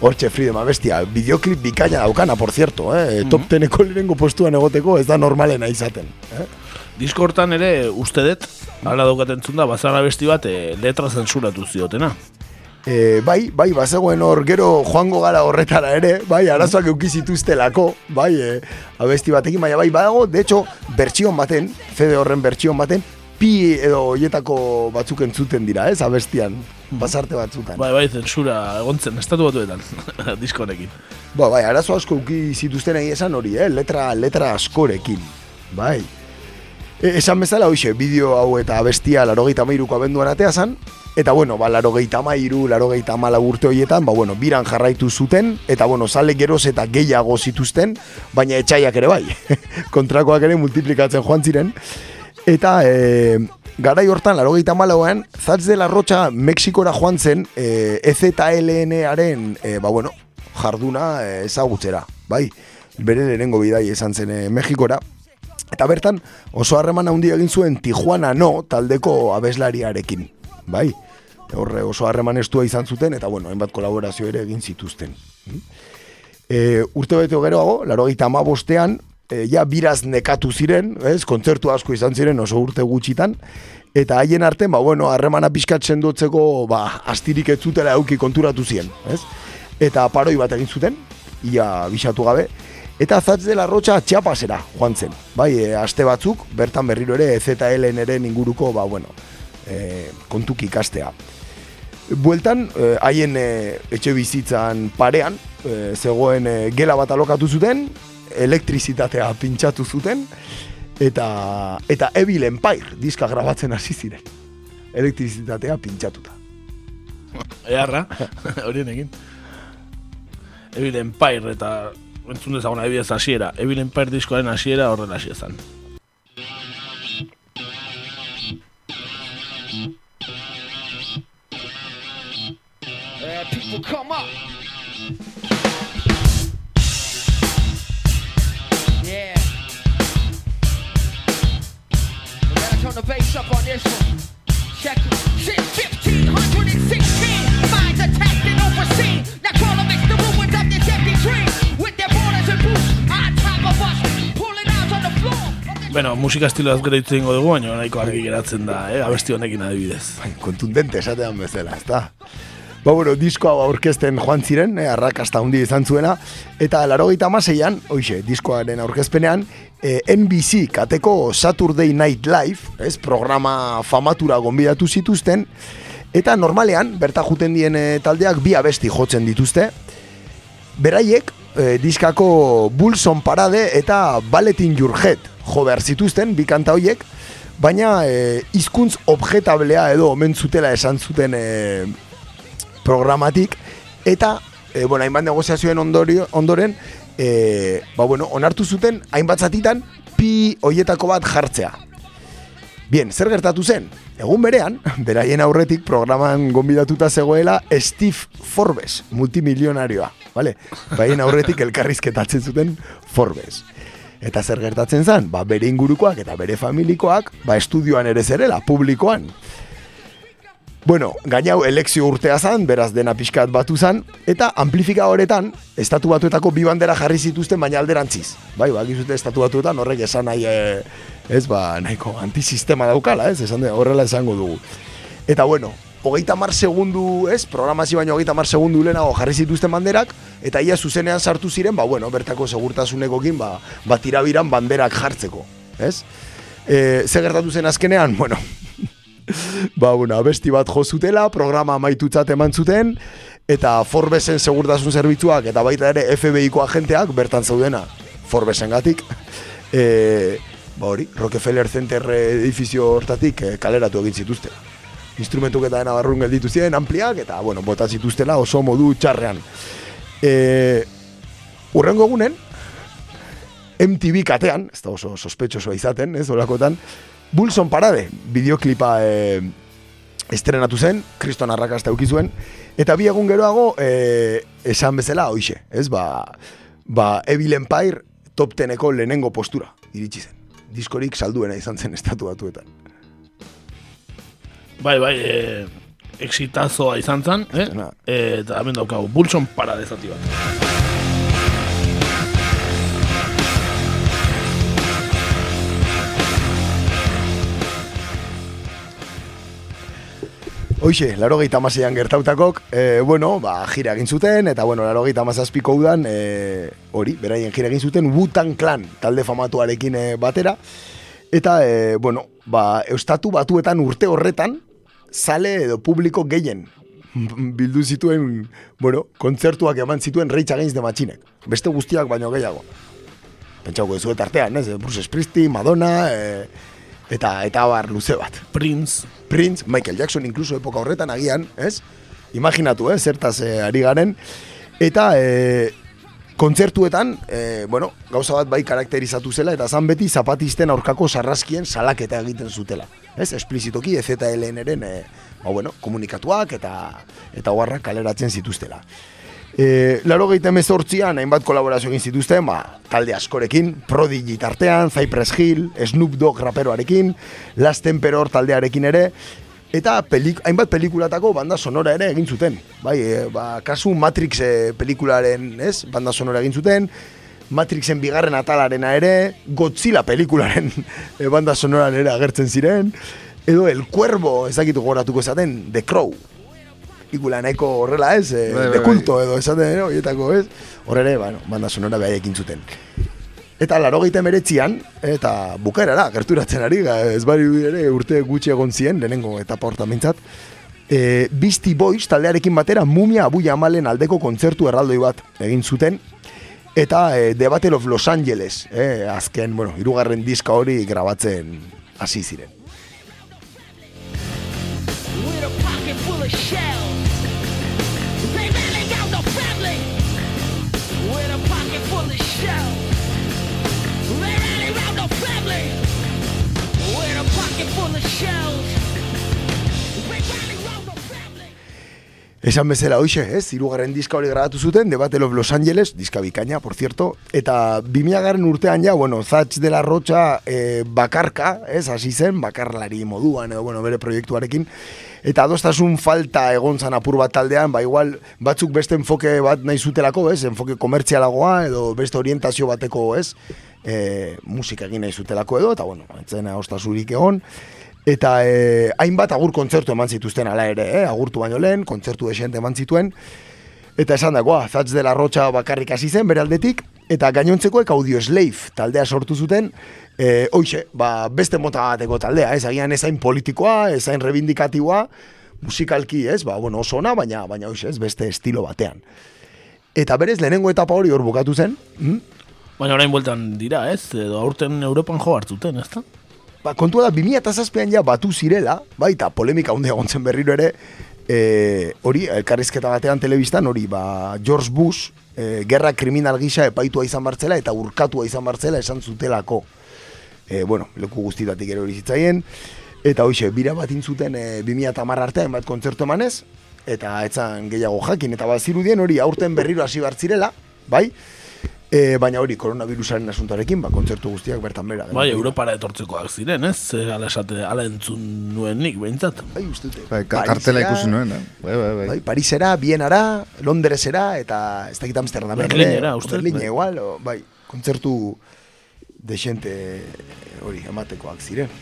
Hortxe Freedom abestia, videoklip bikaina daukana, por cierto, eh? top 10eko lehenengo postuan egoteko ez da normalena izaten. Eh? Disko hortan ere, uste dut, hala daukaten da, bazara besti bat e, letra zensuratu ziotena. E, bai, bai, bazegoen hor, gero joango gara horretara ere, bai, arazoak euki zituztelako, bai, e, abesti batekin, baina bai, badago, de hecho, bertxion baten, fede horren bertxion baten, pi edo hoietako batzuk entzuten dira, ez, abestian, basarte batzutan. Bai, bai, zensura egontzen, estatu batuetan, *laughs* disko honekin. Ba, bai, arazo asko euki zituzten egin esan hori, eh? letra, letra askorekin, bai. E, esan bezala, hoxe, bideo hau eta bestia larogeita mairuko abenduan atea zan, eta bueno, ba, larogeita mairu, larogeita mala urte horietan, ba, bueno, biran jarraitu zuten, eta bueno, sale geroz eta gehiago zituzten, baina etxaiak ere bai, *laughs* kontrakoak ere multiplikatzen joan ziren, eta e, garai hortan, larogeita malauan, Zatz de la Rocha Mexikora joan zen, e, EZLN-aren, e, ba, bueno, jarduna e, ezagutzera, bai, bere lehenengo bidai esan zen e, Mexikora, Eta bertan oso harreman handia egin zuen Tijuana no taldeko abeslariarekin, bai? Horre oso harreman estua izan zuten eta bueno, hainbat kolaborazio ere egin zituzten. E, urte bete geroago, laro gita bostean, e, ja biraz nekatu ziren, ez? kontzertu asko izan ziren oso urte gutxitan, eta haien artean, ba, bueno, harremana pixkat sendotzeko, ba, astirik ez zutela euki konturatu ziren, ez? Eta paroi bat egin zuten, ia bisatu gabe, Eta zatz dela rotxa txapasera joan zen. Bai, e, aste batzuk, bertan berriro ere ZLN ere inguruko, ba, bueno, e, kontuk ikastea. Bueltan, e, haien e, etxe bizitzan parean, e, zegoen e, gela bat alokatu zuten, elektrizitatea pintxatu zuten, eta, eta Evil Empire diska grabatzen hasi ziren. Elektrizitatea pintxatuta. Earra, *laughs* horien egin. Evil Empire eta entzun dezaguna ebidez hasiera. Evil Empire diskoaren hasiera horrela hasi ezan. Uh, people come up. Yeah. Turn the up on this one. Check it. Since 1516, minds attacked and overseen. Now call them Bueno, musika estiloaz gero hitz egingo dugu, baina nahiko argi geratzen da, eh? abesti honekin adibidez. Bai, kontundente esatean bezala, ezta? Ba, bueno, disko hau aurkezten joan ziren, eh, arrakasta hundi izan zuena, eta larogeita amaseian, oixe, diskoaren aurkezpenean, eh, NBC kateko Saturday Night Live, ez, programa famatura gonbidatu zituzten, eta normalean, berta juten dien eh, taldeak bi abesti jotzen dituzte, beraiek, eh, diskako Bulson Parade eta Ballet in Your Head jo behar zituzten, bi kanta hoiek, baina eh, hizkuntz objetablea edo omen zutela esan zuten eh, programatik, eta, eh, bueno, hainbat negoziazioen ondorio, ondoren, eh, ba, bueno, onartu zuten, hainbat zatitan, pi hoietako bat jartzea. Bien, zer gertatu zen? Egun berean, *laughs* beraien aurretik programan gonbidatuta zegoela Steve Forbes, multimilionarioa, vale? Baien aurretik elkarrizketatzen zuten Forbes. Eta zer gertatzen zen? Ba, bere ingurukoak eta bere familikoak, ba, estudioan ere zerela, publikoan. Bueno, gainau elekzio urtea zan, beraz dena pixkat batu zan, eta amplifika horretan, estatu batuetako bi bandera jarri zituzten baina alderantziz. Bai, ba, gizute estatu batuetan horrek esan nahi, e, ez, ba, nahiko antisistema daukala, ez, esan de, horrela esango dugu. Eta bueno, hogeita mar segundu, ez, programazio baino hogeita mar segundu lehenago jarri zituzten banderak, eta ia zuzenean sartu ziren, ba, bueno, bertako segurtasunekokin, ba, ba tirabiran banderak jartzeko, ez? E, ze gertatu zen azkenean, bueno, *laughs* ba, bueno, abesti bat jo zutela, programa amaitutzat eman zuten, eta Forbesen segurtasun zerbitzuak, eta baita ere FBI-ko agenteak, bertan zaudena, Forbesen gatik, *laughs* e, ba hori, Rockefeller Center edifizio hortatik e, kaleratu egin zituzten. Instrumentuk eta dena barrun gelditu ziren, ampliak, eta, bueno, bota zituztela oso modu txarrean. E, urrengo egunen, MTV katean, ez da oso sospetxosoa izaten, ez, olakotan, Bulson Parade, bideoklipa e, estrenatu zen, kriston arrakasta zuen, eta bi egun geroago, e, esan bezala, hoixe, ez, ba, ba, Evil Empire top teneko lehenengo postura, iritsi zen. Diskorik salduena izan zen estatu batuetan. Bai, bai, e, exitazoa izan zen, eh? Eta hemen daukagu, Bulson Parade zati bat. Hoxe, laro gehi tamaseian gertautakok, e, bueno, ba, jira egin zuten, eta bueno, laro gehi tamazazpiko udan, e, hori, beraien jira egin zuten, Wutan Clan, talde famatuarekin e, batera, eta, e, bueno, ba, eustatu batuetan urte horretan, sale edo publiko gehien *laughs* bildu zituen, bueno, kontzertuak eman zituen Rage Against the Machinek. Beste guztiak baino gehiago. Pentsauko ez zuet artean, ez? Bruce Springsteen, Madonna, e, eta eta bar luze bat. Prince. Prince, Michael Jackson incluso epoka horretan agian, ez? Imaginatu, eh, zertaz eh, ari garen. Eta eh, kontzertuetan, eh, bueno, gauza bat bai karakterizatu zela, eta zan beti zapatisten aurkako sarraskien salaketa egiten zutela. Ez, esplizitoki, EZLN-eren, eh, ba, bueno, komunikatuak eta eta oharrak kaleratzen zituztela. E, laro gehieten mezortzian, hainbat kolaborazio egin zituzten, ba, talde askorekin, Prodigy tartean, Cypress Hill, Snoop Dogg raperoarekin, Last Emperor taldearekin ere, eta pelik, hainbat pelikulatako banda sonora ere egin zuten. Bai, e, ba, kasu Matrix e, pelikularen, ez, banda sonora egin zuten, Matrixen bigarren atalarena ere, Godzilla pelikularen *laughs* e, banda sonoran ere agertzen ziren, edo El Cuervo, ezakitu goratuko esaten, The Crow, pelikula nahiko horrela ez, e, Bai, bai, de kulto edo esaten, eh, horietako ez, horre bueno, banda sonora behar ekin zuten. Eta laro gehieta meretzian, eta bukaerara, gerturatzen ari, ez bari ere urte gutxi egon ziren, lehenengo etapa hortan mintzat, e, Beastie Boys taldearekin batera Mumia Abu Jamalen aldeko kontzertu erraldoi bat egin zuten, eta e, The Battle of Los Angeles, e, azken, bueno, irugarren diska hori grabatzen hasi ziren. Esan bezala hoxe, ez, irugarren diska hori grabatu zuten, The Battle of Los Angeles, diska bikaina, por cierto, eta 2000 garren urtean ja, bueno, Zatch de la Rocha eh, bakarka, ez, hasi zen, bakarlari moduan, edo, bueno, bere proiektuarekin, eta adostasun falta egon zan apur bat taldean, ba igual batzuk beste enfoke bat nahi zutelako, ez, enfoke komertzialagoa, edo beste orientazio bateko, ez, e, musika egin nahi zutelako edo, eta bueno, etzen adostasurik egon, Eta eh, hainbat agur kontzertu eman zituzten ala ere, eh? agurtu baino lehen, kontzertu desente eman zituen. Eta esan dagoa, Zatz de la Rocha bakarrik hasi zen bere aldetik, eta gainontzekoek Audio Slave taldea sortu zuten, eh, hoxe, ba, beste mota bateko taldea, ez agian ezain politikoa, ezain rebindikatiboa, musikalki, ez, ba, bueno, oso ona, baina, baina hoxe, ez, beste estilo batean. Eta berez, lehenengo etapa hori hor bukatu zen, hm? Baina orain bueltan dira, ez? Edo aurten Europan jo hartzuten, ez da? Ba, kontua da, 2007an ja batu zirela, bai, eta polemika hunde egon zen berriro ere, e, hori, elkarrizketa batean telebistan, hori, ba, George Bush, e, gerra kriminal gisa epaitua izan bartzela eta urkatua izan bartzela esan zutelako. E, bueno, leku guztitatik ere hori zitzaien, eta hoxe, bira bat intzuten e, 2010 artean bat kontzertu emanez, eta etzan gehiago jakin, eta bat zirudien hori aurten berriro hasi bartzirela, bai, E, baina hori, koronavirusaren asuntoarekin, ba, kontzertu guztiak bertan bera. Bai, Europara etortzekoak ziren, ez? Ala esate, ala entzun nuen nik, behintzat. Bai, uste dute. Bai, ka- kartela ikusi nuen, eh? Bai, bai, bai. Bai, Parisera, Bienara, Londresera, eta ez dakit Amsterdamera. ere, Berlinera, uste, Berlina bai. igual, o, bai, kontzertu desente hori ematekoak ziren.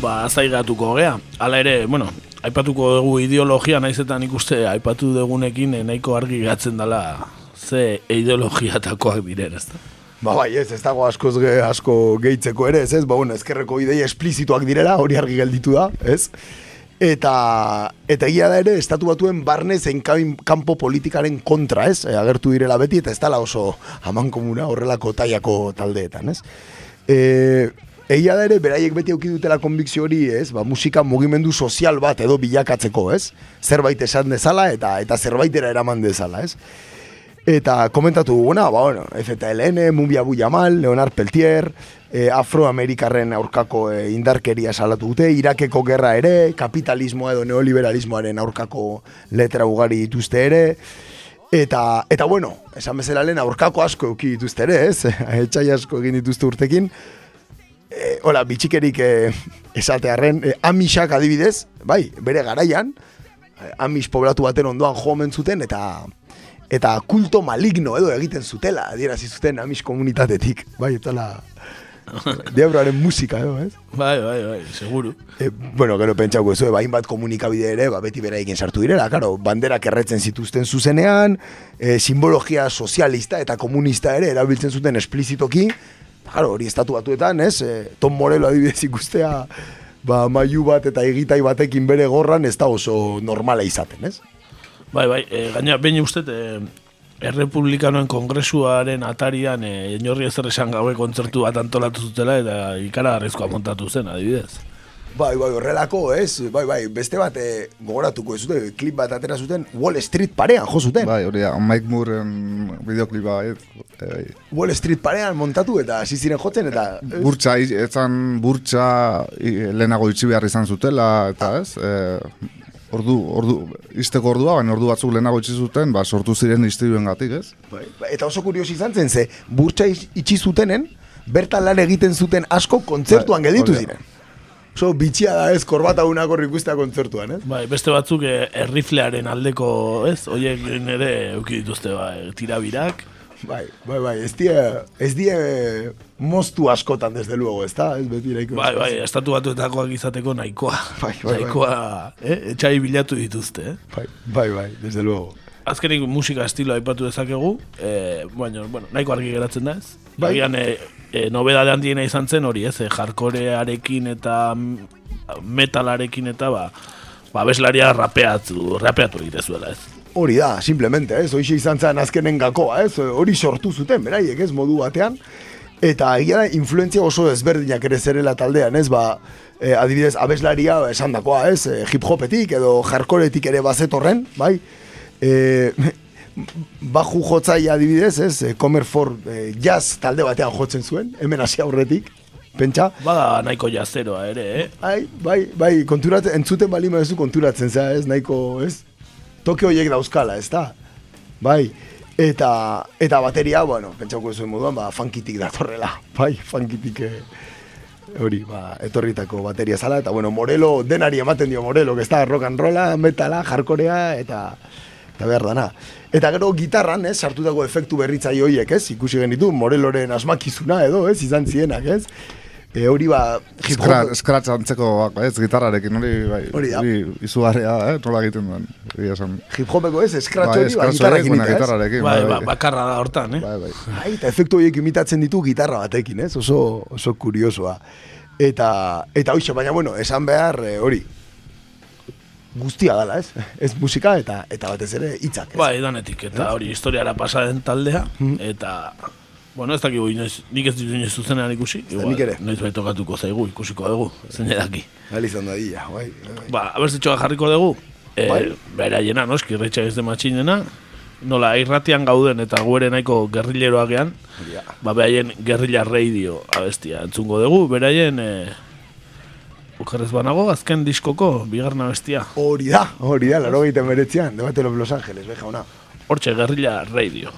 Ba, zaigatuko gea. Hala ere, bueno, aipatuko dugu ideologia naizetan ikuste aipatu dugunekin eh, nahiko argi gatzen dela ze ideologiatakoak diren, ez da? Ba, bai, ez, ez dago askoz ge, asko gehitzeko ere, ez, ez, ba, bueno, ezkerreko ideia esplizituak direla, hori argi gelditu da, ez? Eta, eta egia da ere, estatu batuen barne zein kanpo politikaren kontra, ez? E, agertu direla beti, eta ez dela oso haman komuna horrelako taiako taldeetan, ez? E, egia da ere, beraiek beti auki dutela konbikzio hori, ez? Ba, musika mugimendu sozial bat edo bilakatzeko, ez? Zerbait esan dezala eta eta zerbaitera eraman dezala, ez? Eta komentatu duguna, ba, bueno, FTLN, Mumia Buyamal, Leonard Peltier, e, afroamerikarren aurkako e, indarkeria salatu dute, Irakeko gerra ere, kapitalismoa edo neoliberalismoaren aurkako letra ugari dituzte ere, eta, eta bueno, esan bezala lehen aurkako asko euki dituzte ere, ez? *laughs* Etxai asko egin dituzte urtekin, e, hola, bitxikerik e, esatearren, e, amixak adibidez, bai, bere garaian, e, amix poblatu baten ondoan jo omen zuten, eta eta kulto maligno edo egiten zutela, adierazi zuten amix komunitatetik, bai, etala *laughs* Diabroaren musika, edo, ez? Bai, bai, bai, seguru. E, bueno, gero pentsauko ez, ba, hainbat komunikabide ere, ba, beti bera sartu direla, karo, banderak erretzen zituzten zuzenean, e, simbologia sozialista eta komunista ere erabiltzen zuten esplizitoki, Claro, hori estatu batuetan, ez? E, Tom Morello adibidez ikustea, ba, maiu bat eta egitai batekin bere gorran ez da oso normala izaten, ez? Bai, bai, e, gaina, behin ustet, e, Errepublikanoen kongresuaren atarian e, inorri ezer esan gaue kontzertu bat antolatu zutela eta ikaragarrizkoa montatu zen, adibidez. Bai, bai, horrelako, ez? Bai, bai, beste bat e, gogoratuko ez dute, klip bat atera zuten, Wall Street parean jo zuten. Bai, hori da, Mike Moore'en bideoklipa, eh, bai. Wall Street parean montatu eta hasi ziren jotzen eta... ez? Burtsa, etzan burtsa lehenago itxi behar izan zutela, eta ez, e, ordu, ordu, izteko ordua, baina ordu batzuk lehenago itxi zuten, ba, sortu ziren iztibuen gatik, ez? Bai, eta oso kuriosi izan zen, ze burtsa itxi zutenen, bertan lan egiten zuten asko kontzertuan Bai, gelditu ziren. Oso bitxia da ez, korbata unako ikustea kontzertuan, ez? Bai, beste batzuk e, erriflearen aldeko, ez? Oiek ere euki dituzte, bai, tirabirak. Bai, bai, bai, ez die, ez die moztu askotan, desde luego, ez da? Ez beti nahiko Bai, bai, estatu batuetakoak izateko nahikoa. Bai, bai, bai. nahikoa, eh? Etxai bilatu dituzte, eh? Bai, bai, bai, desde luego. Azkenik musika estilo aipatu dezakegu, eh, baina, bueno, nahiko argi geratzen da ez. Bai. Agian, eh, eh, nobedade handiena izan zen hori, ez, eh, jarkorearekin eta metalarekin eta, ba, ba beslaria rapeatu, rapeatu egite ez. Hori da, simplemente, ez? Hoxe izan zen azkenen gakoa, ez? Hori sortu zuten, beraiek, ez? Modu batean. Eta egia da, influentzia oso ezberdinak ere zerela taldean, ez? Ba, eh, adibidez, abeslaria esan dakoa, ez? Hip-hopetik edo jarkoretik ere bazetorren, bai? Eh, *laughs* baju jotzaia adibidez, ez? Eh, Comer for eh, jazz talde batean jotzen zuen, hemen hasi aurretik, pentsa. Bada nahiko jazeroa ere, eh? Bai, bai, bai, konturatzen, entzuten bali maizu konturatzen zea, ez, nahiko, ez, toke horiek dauzkala, ez da, bai, eta, eta bateria, bueno, pentsauko zuen moduan, ba, funkitik datorrela, *laughs* bai, funkitik, eh, hori, ba, etorritako bateria zala, eta, bueno, Morelo, denari ematen dio Morelo, que ez da, rock and rolla, metala, jarkorea, eta, eta behar dana. Eta gero gitarran, ez, sartutako efektu berritzaile horiek, ez, ikusi genitu, Moreloren asmakizuna edo, ez, izan zienak, ez, e, hori ba, hip hop, Scratch, scratch antzeko, ez, gitarrarekin, hori, bai, Hori da. izugarria eh, nola egiten duen, egia esan. hip hopeko ez, scratch Bai, hori, ba, gitarrakin ez? gitarrarekin, Bai, bai, ba, bai. bakarra da hortan, eh? Bai, bai. Bai, eta efektu horiek imitatzen ditu gitarra batekin, ez? Oso, oso kuriosoa. Eta, eta hoxe, baina bueno, esan behar eh, hori, guztia dala, ez? Ez musika eta eta batez ere hitzak, ez? Bai, danetik, eta hori historiara pasa den taldea, eta, bueno, ez dakigu inoiz, nik ez ditu inoiz zuzenean ikusi, da, nik ere. noiz bai tokatuko zaigu, ikusiko dugu, zein edaki. Gali izan da dia, bai. bai. Ba, abertzitxoa jarriko dugu, e, Bai. beraiena, noski, retxa ez de matxinena, nola irratian gauden eta guere nahiko gerrileroa gean, Ja. ba, beraien gerrilla radio abestia entzungo dugu, beraien, e, Ukarrez banago, azken diskoko, bigarna bestia. Hori da, hori da, laro egiten beretzean, debate Los Angeles, bai jauna. Hortxe, gerrilla radio.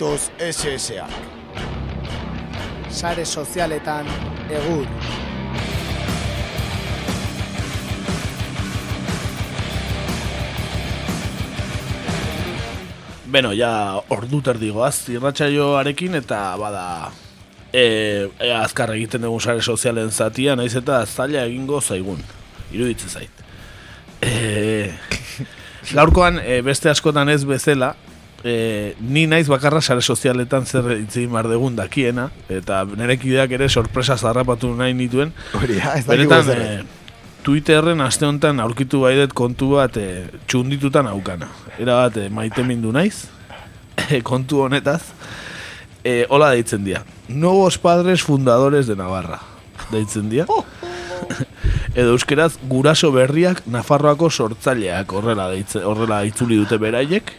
Badatoz SS-ak. Sare sozialetan egur. Beno, ja ordu terdigoaz irratsaioarekin eta bada e, e, azkar egiten dugun sare sozialen zatia, naiz eta zaila egingo zaigun. Iruditzen zait. E, *laughs* gaurkoan e, beste askotan ez bezala, e, ni naiz bakarra sare sozialetan zer itzin bar degun dakiena, eta nerekideak ere sorpresa zarrapatu nahi nituen. Hori, ja, ez Benetan, zer. e, Twitterren aste honetan aurkitu baidet kontu bat e, txunditutan aukana. Era bat e, maite mindu naiz, *laughs* e, kontu honetaz. E, hola deitzen dira. Nuevos padres fundadores de Navarra. Deitzen dira. *laughs* Edo euskeraz guraso berriak Nafarroako sortzaileak horrela deitze, horrela itzuli dute beraiek.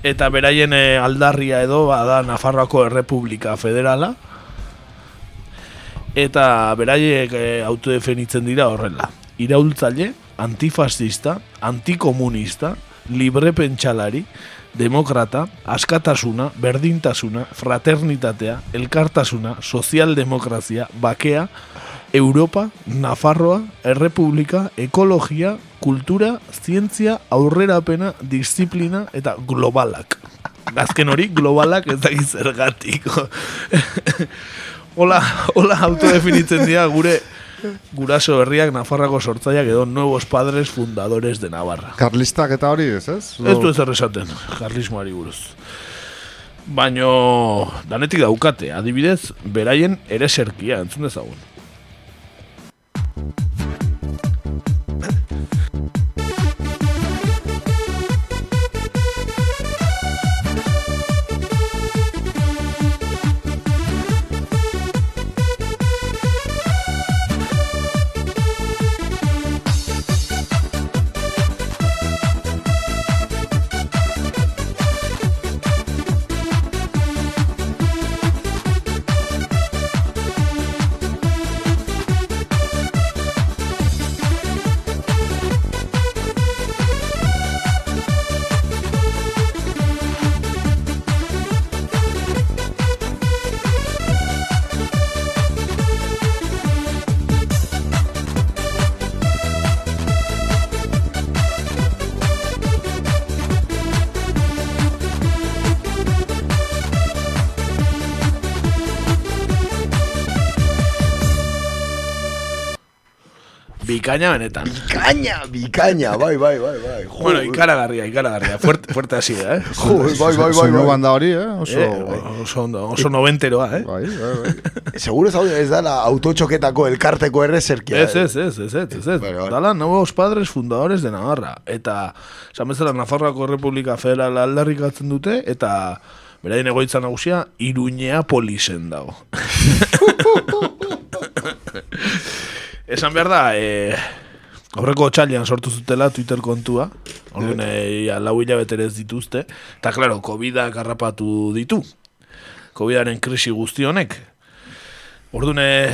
Eta beraien e, aldarria edo bada Nafarroako Errepublika Federala. Eta beraiek e, autodefinitzen dira horrela. Iraultzaile, antifascista, antikomunista, libre pentsalari, demokrata, askatasuna, berdintasuna, fraternitatea, elkartasuna, sozialdemokrazia, bakea, Europa, Nafarroa, Errepublika, ekologia, kultura, zientzia, aurrerapena, disiplina eta globalak. Azken hori, globalak ez dakiz zergatik. *laughs* hola, hola autodefinitzen dira gure guraso berriak Nafarrako sortzaileak edo nuevos padres fundadores de Navarra. Karlistak eta hori ez, ez? Ez du ezer esaten, karlismoari buruz. Baino, danetik daukate, adibidez, beraien ere serkia, entzun dezagun. you Bikaina benetan. Bikaina, bikaina, bai, bai, bai, bai. Jo, Bueno, ikaragarria, ikaragarria. Fuerte, fuerte hasi da, eh? Jo, bai, bai, bai, bai. banda hori, eh? Oso, Eh, oso, ondo, oso noventeroa, eh? Bai, bai, bai. *laughs* Seguro ez, ez dala autotxoketako elkarteko errezerkia. Ez, ez, ez, ez, ez, ez, ez. Dala, nuevos padres fundadores de Navarra. Eta, esan bezala, Nafarroako Republika Federal aldarrikatzen dute, eta beraien egoitza nagusia, Iruñea polisen dago. *laughs* *laughs* Esan behar da, e, aurreko txalian sortu zutela Twitter kontua, orduan e, lau hilabete ez dituzte, eta klaro, COVID-ak harrapatu ditu. COVID-aren krisi guzti honek. Orduan, e,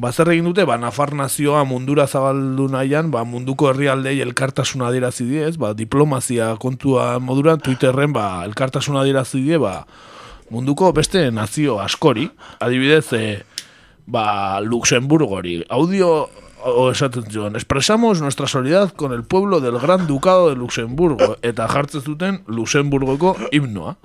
bazer egin dute, ba, Nafar nazioa mundura zabaldu nahian, ba, munduko herrialdei elkartasuna adierazi die, ez, ba, diplomazia kontua moduran, Twitterren, ba, elkartasuna adierazi die, ba, munduko beste nazio askori, adibidez, e, ba, Luxemburgori, audio o esaten zion, expresamos nuestra solidaridad con el pueblo del Gran Ducado de Luxemburgo, eta jartzen zuten Luxemburgoko himnoa.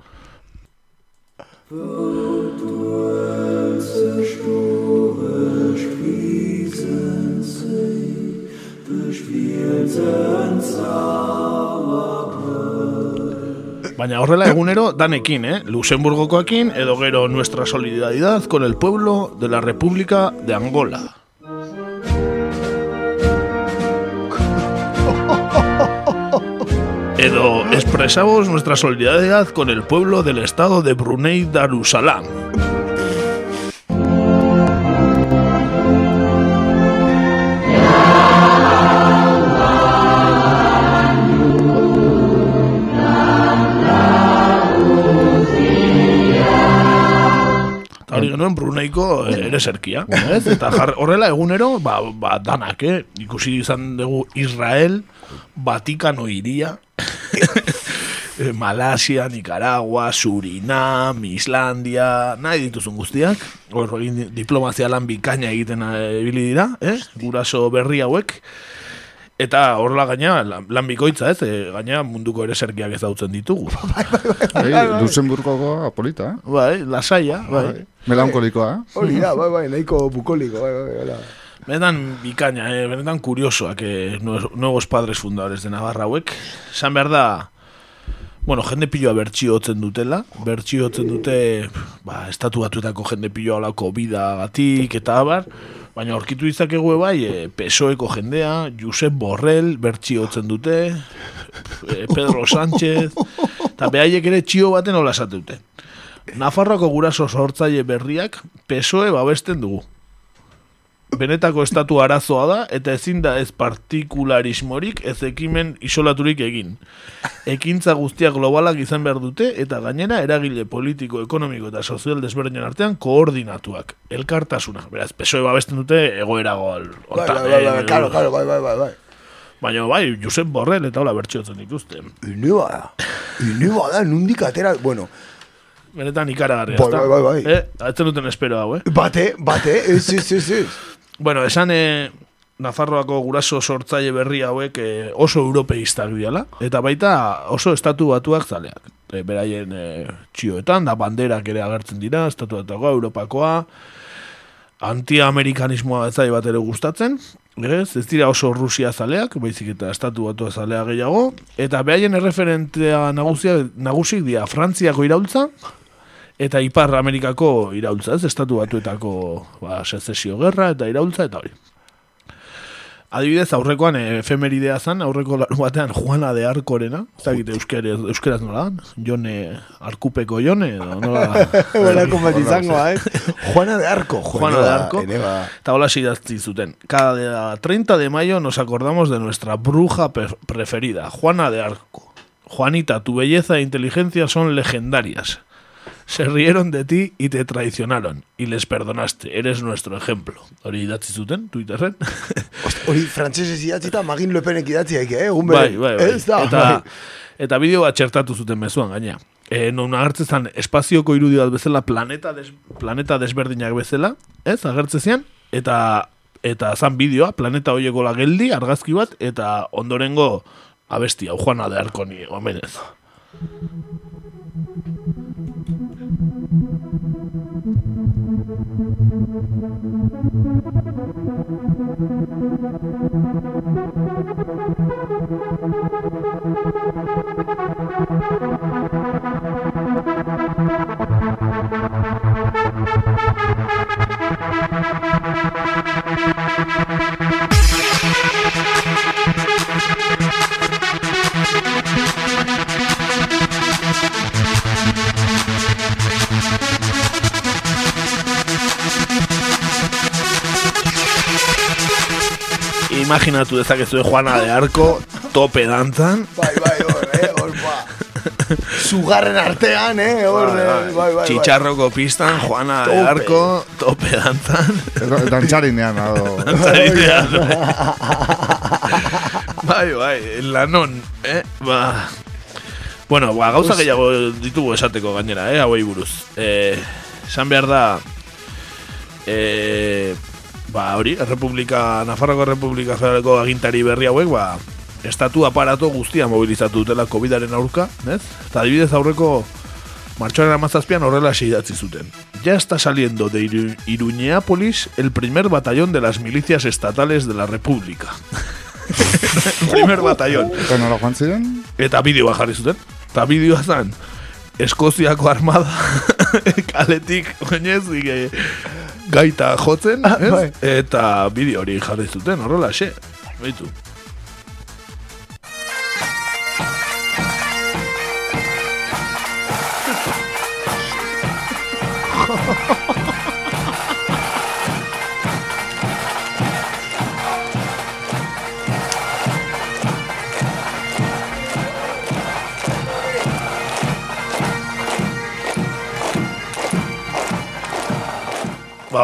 Baina horrela egunero danekin, eh? Luxemburgokoekin edo gero nuestra solidaridad con el pueblo de la República de Angola. Edo expresamos nuestra solidaridad con el pueblo del estado de Brunei Darussalam. Genuen Bruneiko eh, ere zerkia. Ez? Eta jar, horrela egunero, ba, ba, danak, eh? ikusi izan dugu Israel, Vatikano iria, *laughs* eh, Malasia, Nicaragua, Surinam, Islandia, nahi dituzun guztiak, hor diplomazia lan bikaina egiten eh, ibili dira, eh? guraso berri hauek, Eta horrela gaina, lan, lan bikoitza ez, e, gaina munduko ere zerkiak ezautzen ditugu. *laughs* Bai, Luxemburgoa polita, eh? Bai, lasaia, bai. Melankolikoa, eh? Hori da, bai, bai, nahiko bukoliko, bai, bai, bai. Benetan bikaina, eh? benetan kuriosoak eh, nuevos, padres fundadores de Navarra hauek. Esan behar da, bueno, jende piloa bertxio hotzen dutela, bertxio hotzen dute, ba, estatu batuetako jende piloa olako bida gatik eta abar, baina aurkitu izakegu bai, e, PSOeko jendea, Josep Borrell bertxio hotzen dute, e, Pedro Sánchez, eta behaiek ere txio baten hola esate dute. Nafarroako guraso sortzaile berriak PSOE babesten dugu benetako estatu arazoa da eta ezin da ez partikularismorik ez ekimen isolaturik egin. Ekintza guztiak globalak izan behar dute eta gainera eragile politiko, ekonomiko eta sozial desberdinen artean koordinatuak. Elkartasuna. Beraz, PSOE babesten dute egoera gol. Bai, bai, bai, bai, claro, claro, bai, bai, bai, bai. Baina bai, Josep Borrell eta hola bertxotzen dituzte. Inua da. Inua da, nundik atera, bueno, Benetan ikaragarria, Bai, ezta? bai, bai, bai. Eh, atzen duten espero hau, eh? bate, bate, ez, ez, ez, ez. Bueno, esan eh, Nafarroako guraso sortzaile berri hauek eh, oso europeistak diala, eta baita oso estatu batuak zaleak. E, beraien eh, txioetan, da banderak ere agertzen dira, estatu batuakoa, Europakoa, anti-amerikanismoa ez zai bat ere gustatzen, ez, ez dira oso Rusia zaleak, baizik eta estatu batua zalea gehiago, eta beraien erreferentea nagusia, nagusik dira Frantziako iraultza, eta Ipar Amerikako iraultza, ez, estatu batuetako ba, sezesio gerra eta iraultza, eta hori. Adibidez, aurrekoan eh, efemeridea zan, aurreko larun batean Juana de Arkorena, ez dakit euskeraz, euskeraz nola Jone Arkupeko Jone, edo nola... *laughs* Horako bat izango, eh? Juana de Arco, Juana de Arco. ere ba. Eta hola idatzi zuten. Cada día 30 de mayo nos acordamos de nuestra bruja preferida, Juana de Arco. Juanita, tu belleza e inteligencia son legendarias. Se rieron de ti y te traicionaron. Y les perdonaste. Eres nuestro ejemplo. Hori idatzi zuten, Twitterren. *laughs* Hori frantsesez idatzita Magin Le Penek idatzi daike, eh? Bai, bai, bai. Ez da, Eta, bai. eta bideo bat txertatu zuten mezuan gaina. E, non agertzen zen espazioko irudi bat bezala planeta, des, planeta desberdinak bezala, ez, agertzen eta eta zan bideoa, planeta hoieko geldi, argazki bat, eta ondorengo abesti, hau Juana de Arkoni, omenez. Thank you. Imaginatu dezakezu Juana de Arco tope dantzan. Bai, bai, hor, eh? Hor, ba. Zugarren artean, eh? Hor, Bai, eh? bai. bai, bai, bai. Txitxarroko pistan, Juana de Tope. Arco, tope dantzan. Dantzarinean, ado. Dantzarinean. bai, bai, lanon, eh? Ba... Bueno, ba, gauza gehiago ditugu esateko gainera, eh? Hauei buruz. Eh, esan behar da... Eh, ba, hori, Republika, Nafarroko Republika Federaleko agintari berri hauek, ba, estatu aparato guztia mobilizatu dutela COVIDaren aurka, ez? Eta adibidez aurreko Martxoaren amazazpian horrela idatzi zuten. Ya está saliendo de Iru Iruñeápolis el primer batallón de las milicias estatales de la República. *laughs* el primer batallón. Eta nola joan ziren? Eta bideoa jarri zuten. Eta bideoa zen, Eskoziako armada *laughs* kaletik oinez e, gaita jotzen, ez? Eta bideo hori jarri zuten, horrela, xe. Beitu.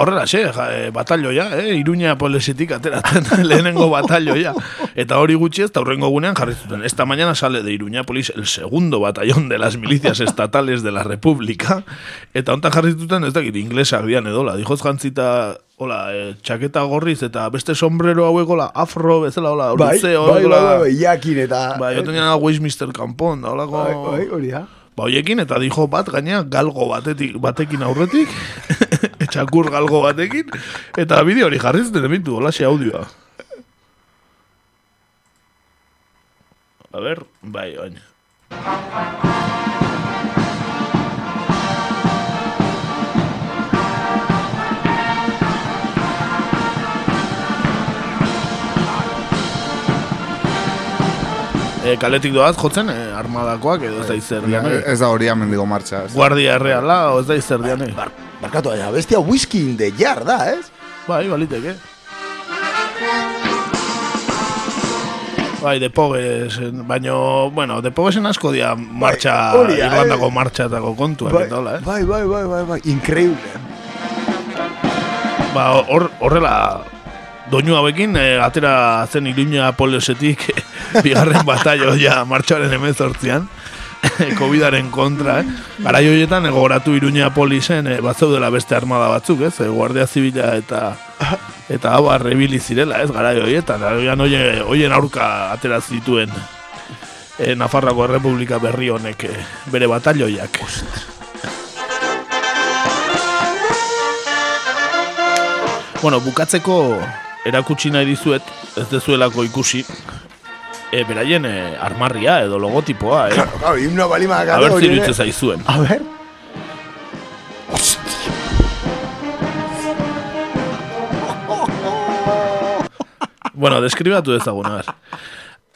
Horrela, xe, ja, e, batalloia, eh? Iruña polesetik ateratzen *laughs* lehenengo batalloia. Eta hori gutxi ez, eta hurrengo gunean jarri zuten. Esta mañana sale de Iruña Polis el segundo batallón de las milicias *laughs* estatales de la República. Eta hontan jarri zuten, ez dakit, inglesak dian edola. Dijoz jantzita, hola, eh, txaketa gorriz eta beste sombrero hauek, hola, afro, bezala, hola, Bai, luze, bai, bai, hola. bai, bai, jakin eta... Bai, yo tenía Westminster Campon, da holako... Bai, bai, hori da. Ba, hoiekin, eta dijo bat, gaina, galgo batetik, batekin aurretik, *laughs* etxakur galgo batekin, eta bideo hori jarri zuten emintu, holaxe audioa. A ver, bai, baina. E, kaletik doaz jotzen, e, armadakoak edo ez da izer Ja, dianei. Ez da hori mendigo martxa. Guardia erreala, ez da izer dianei. Barkatu, baina bestia whisky in the jar da, ez? Bai, baliteke. Bai, de Pogues, baino, bueno, de Poguesen asko dia martxa, hori da, Irlandako eh. martxatako kontuak Bai, eta hola, eh? bai, bai, bai, bai, bai, increíble. Ba, hor, horrela, doinu hauekin, eh, atera zen Iruña Polesetik *laughs* bigarren batallo ja martxoaren emezortzian, *laughs* Covidaren kontra, eh? Garai horietan, egoratu Iruña Polisen, eh, batzeudela beste armada batzuk, ez? Eh, Guardia Zibila eta *laughs* eta hau arrebili zirela, ez? Garai horietan, hoien, hoien aurka atera zituen eh, Nafarrako Errepublika berri honek eh, bere batalloiak. Bueno, bukatzeko erakutsi nahi dizuet, ez dezuelako ikusi, e, beraien e, armarria edo logotipoa, eh? Claro, himno balima A ber ziruditzen zaizuen. A ver. Bueno, deskribatu ezagun, a ber.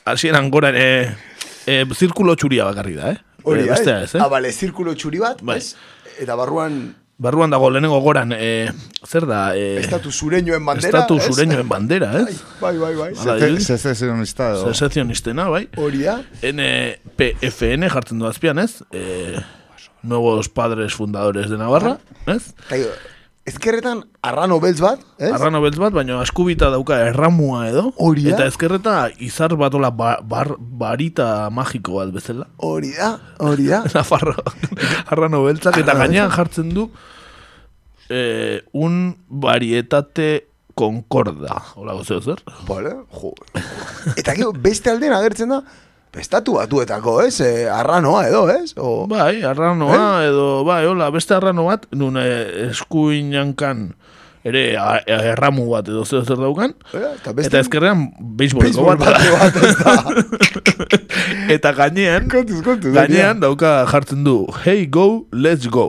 Hasieran gora, e, e, zirkulo txuria bakarri da, eh? Hori Eh, da, bestea ez? eh? Ah, bale, zirkulo txuri bat, Bai. ez? Eta barruan Barruan dago lehenengo goran, e, zer da? E, estatu zureñoen bandera, Estatu zureñoen bandera, ez? Bai, bai, bai. Sezessionista edo. Sezessionistena, bai. Hori da. NPFN jartzen du azpian, ez? E, nuevos padres fundadores de Navarra, ez? Ezkerretan arrano beltz bat, ez? Arrano beltz bat, baina askubita dauka erramua edo. Hori da. Eta ezkerreta izar batola ba, bar, barita magiko bat bezala. Hori da, hori da. *laughs* Nafarro, arrano beltzak, eta gainean jartzen du eh, un varietate concorda. Hola, gozeo zer? Vale, jo. Eta gero, beste aldean agertzen da, estatu batuetako, ez? Eh, arranoa edo, ez? O... Bai, arranoa, edo, bai, hola, beste arrano bat, nun eh, eskuinankan ere a- a- erramu bat edo zer zer daukan, eta, eta ezkerrean beisboleko Baseball bat. bat, ez *laughs* eta gainean, kontuz, kontuz, gainean dauka jartzen du, hey go, let's go.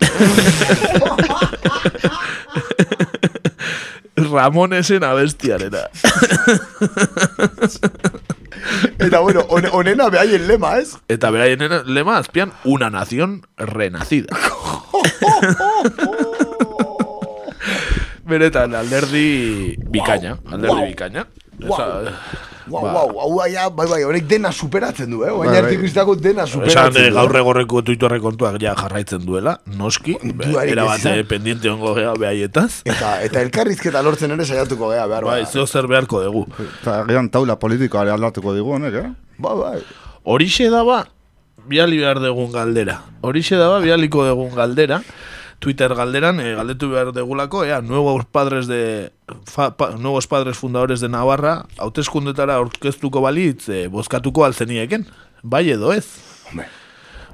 *laughs* Ramonesen abestiarena. Eta bueno, on, onena behaien lema, ez? Eta beraien lema azpian, una nación renacida. *laughs* Beretan, alderdi bikaina, alderdi bikaina. Esa- Wow, ba, wow, hau ja, bai, bai, honek dena superatzen du, eh? Bai, Baina bai. iztako dena Esan superatzen eh, du. gaur egorreko tuitorre kontuak ja jarraitzen duela, noski, Dudarik era ez bat izan. eh, pendiente ongo gea behaietaz. Eta, eta elkarrizketa lortzen ere saiatuko gea, behar Bai, zeo zer beharko dugu. Eta agian taula politikoa aldatuko digu honek, eh? Bai, bai. Horixe daba, biali behar dugun galdera. Horixe daba, bialiko dugun galdera. Twitter galderan, eh, galdetu behar degulako, ea, nuevos padres de fa, pa, nuevos padres fundadores de Navarra, hauteskundetara aurkeztuko balitz, eh, bozkatuko alzenieken. Bai edo ez? Hombre.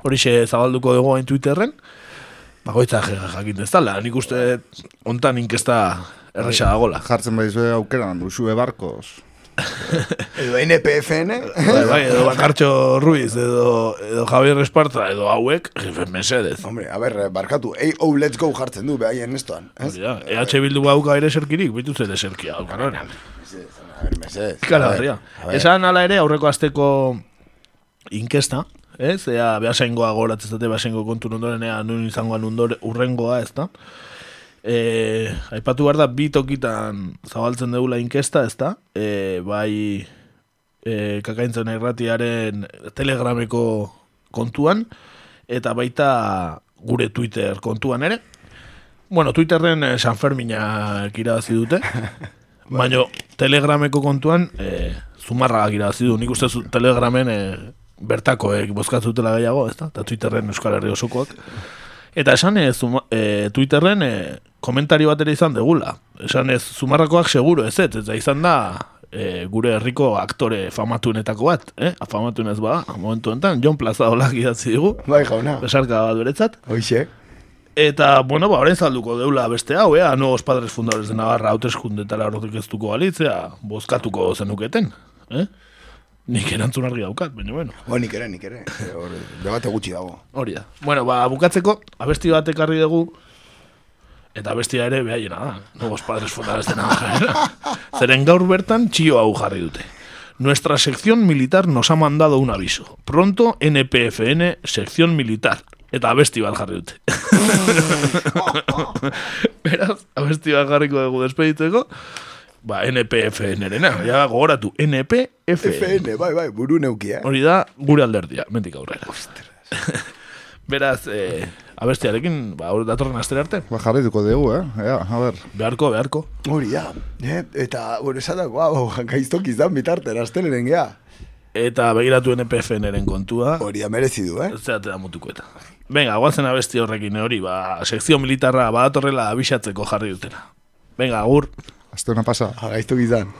Horixe zabalduko dugu hain Twitterren, bagoitza jakin ez dala, nik uste ontan inkesta erresa dagola. Jartzen baizue aukeran, usue barkos. Edo NPFN. Bai, bai, edo Bakartxo Ruiz, edo, edo Javier Esparza, edo hauek, jefe mesedez. Hombre, a ber, barkatu, ei, oh, let's go jartzen du, behaien estoan. Ez? Da, EH Bildu bauka ere serkirik, bitu zede serkia. daukan, hori. A ber, mesedez. Kala. Esan ala ere aurreko asteko inkesta, ez? Ea behasaingoa goratzezate behasaingo kontu ondoren, ea nun izangoan undore, urrengoa, ez da? E, aipatu behar da, bi tokitan zabaltzen dugula inkesta, ez da? E, bai e, kakaintzen erratiaren telegrameko kontuan, eta baita gure Twitter kontuan ere. Bueno, Twitterren eh, San Ferminak irabazi dute, *laughs* baina telegrameko kontuan eh, zumarragak irabazi du. Nik uste zu, telegramen eh, bertakoek bozkatzutela gehiago, ez da? Eta Twitterren Euskal Herri osokoak. Eta esan ez, zuma, eh, Twitterren eh, komentario bat ere izan degula. Esan ez, zumarrakoak seguro ez ez, eta izan da eh, gure herriko aktore famatuenetako bat, eh? Famatun ez ba, momentu enten, John Plaza olak idatzi digu. Bai, jauna. Besarka bat beretzat. Hoxe. Eta, bueno, ba, orain zalduko deula beste hau, ea, nuevos padres fundadores de Navarra hauteskundetara horretik ez duko balitzea, bozkatuko zenuketen, eh? Nik erantzun argi daukat, baina, bueno. Bo, nik ere, nik ere. *laughs* Debate gutxi dago. Hori da. Bueno, ba, bukatzeko, abesti bat ekarri dugu, eta abestia ere behaiena da, nuevos padres fundadores de Navarra. Zeren gaur bertan txio hau jarri dute. Nuestra sección militar nos ha mandado un aviso. Pronto NPFN, sección militar. Eta abesti bat jarri dute. *laughs* Beraz, abesti bat jarriko dugu despeditzeko. Ba, NPFN-erena, ja gogoratu, NPFN. FN, bai, bai, buru neukia. Hori da, gure alderdia, mentik aurrera. *laughs* Beraz, eh, abestiarekin, ba, datorren astera arte. Ba, jarrituko dugu, eh? Ea, a ber. Beharko, beharko. Hori da. Eh? Eta, bueno, esatako, hau, gaiztok izan bitarten, asteleren gea. Eta begiratu NPFN-eren kontua. Hori da, merezi du, eh? Zerate da mutuko eta. Venga, guazen abesti horrekin hori, ba, sekzio militarra badatorrela abixatzeko jarri dutena. Venga, agur. Hasta una pasa. Gaiztok izan.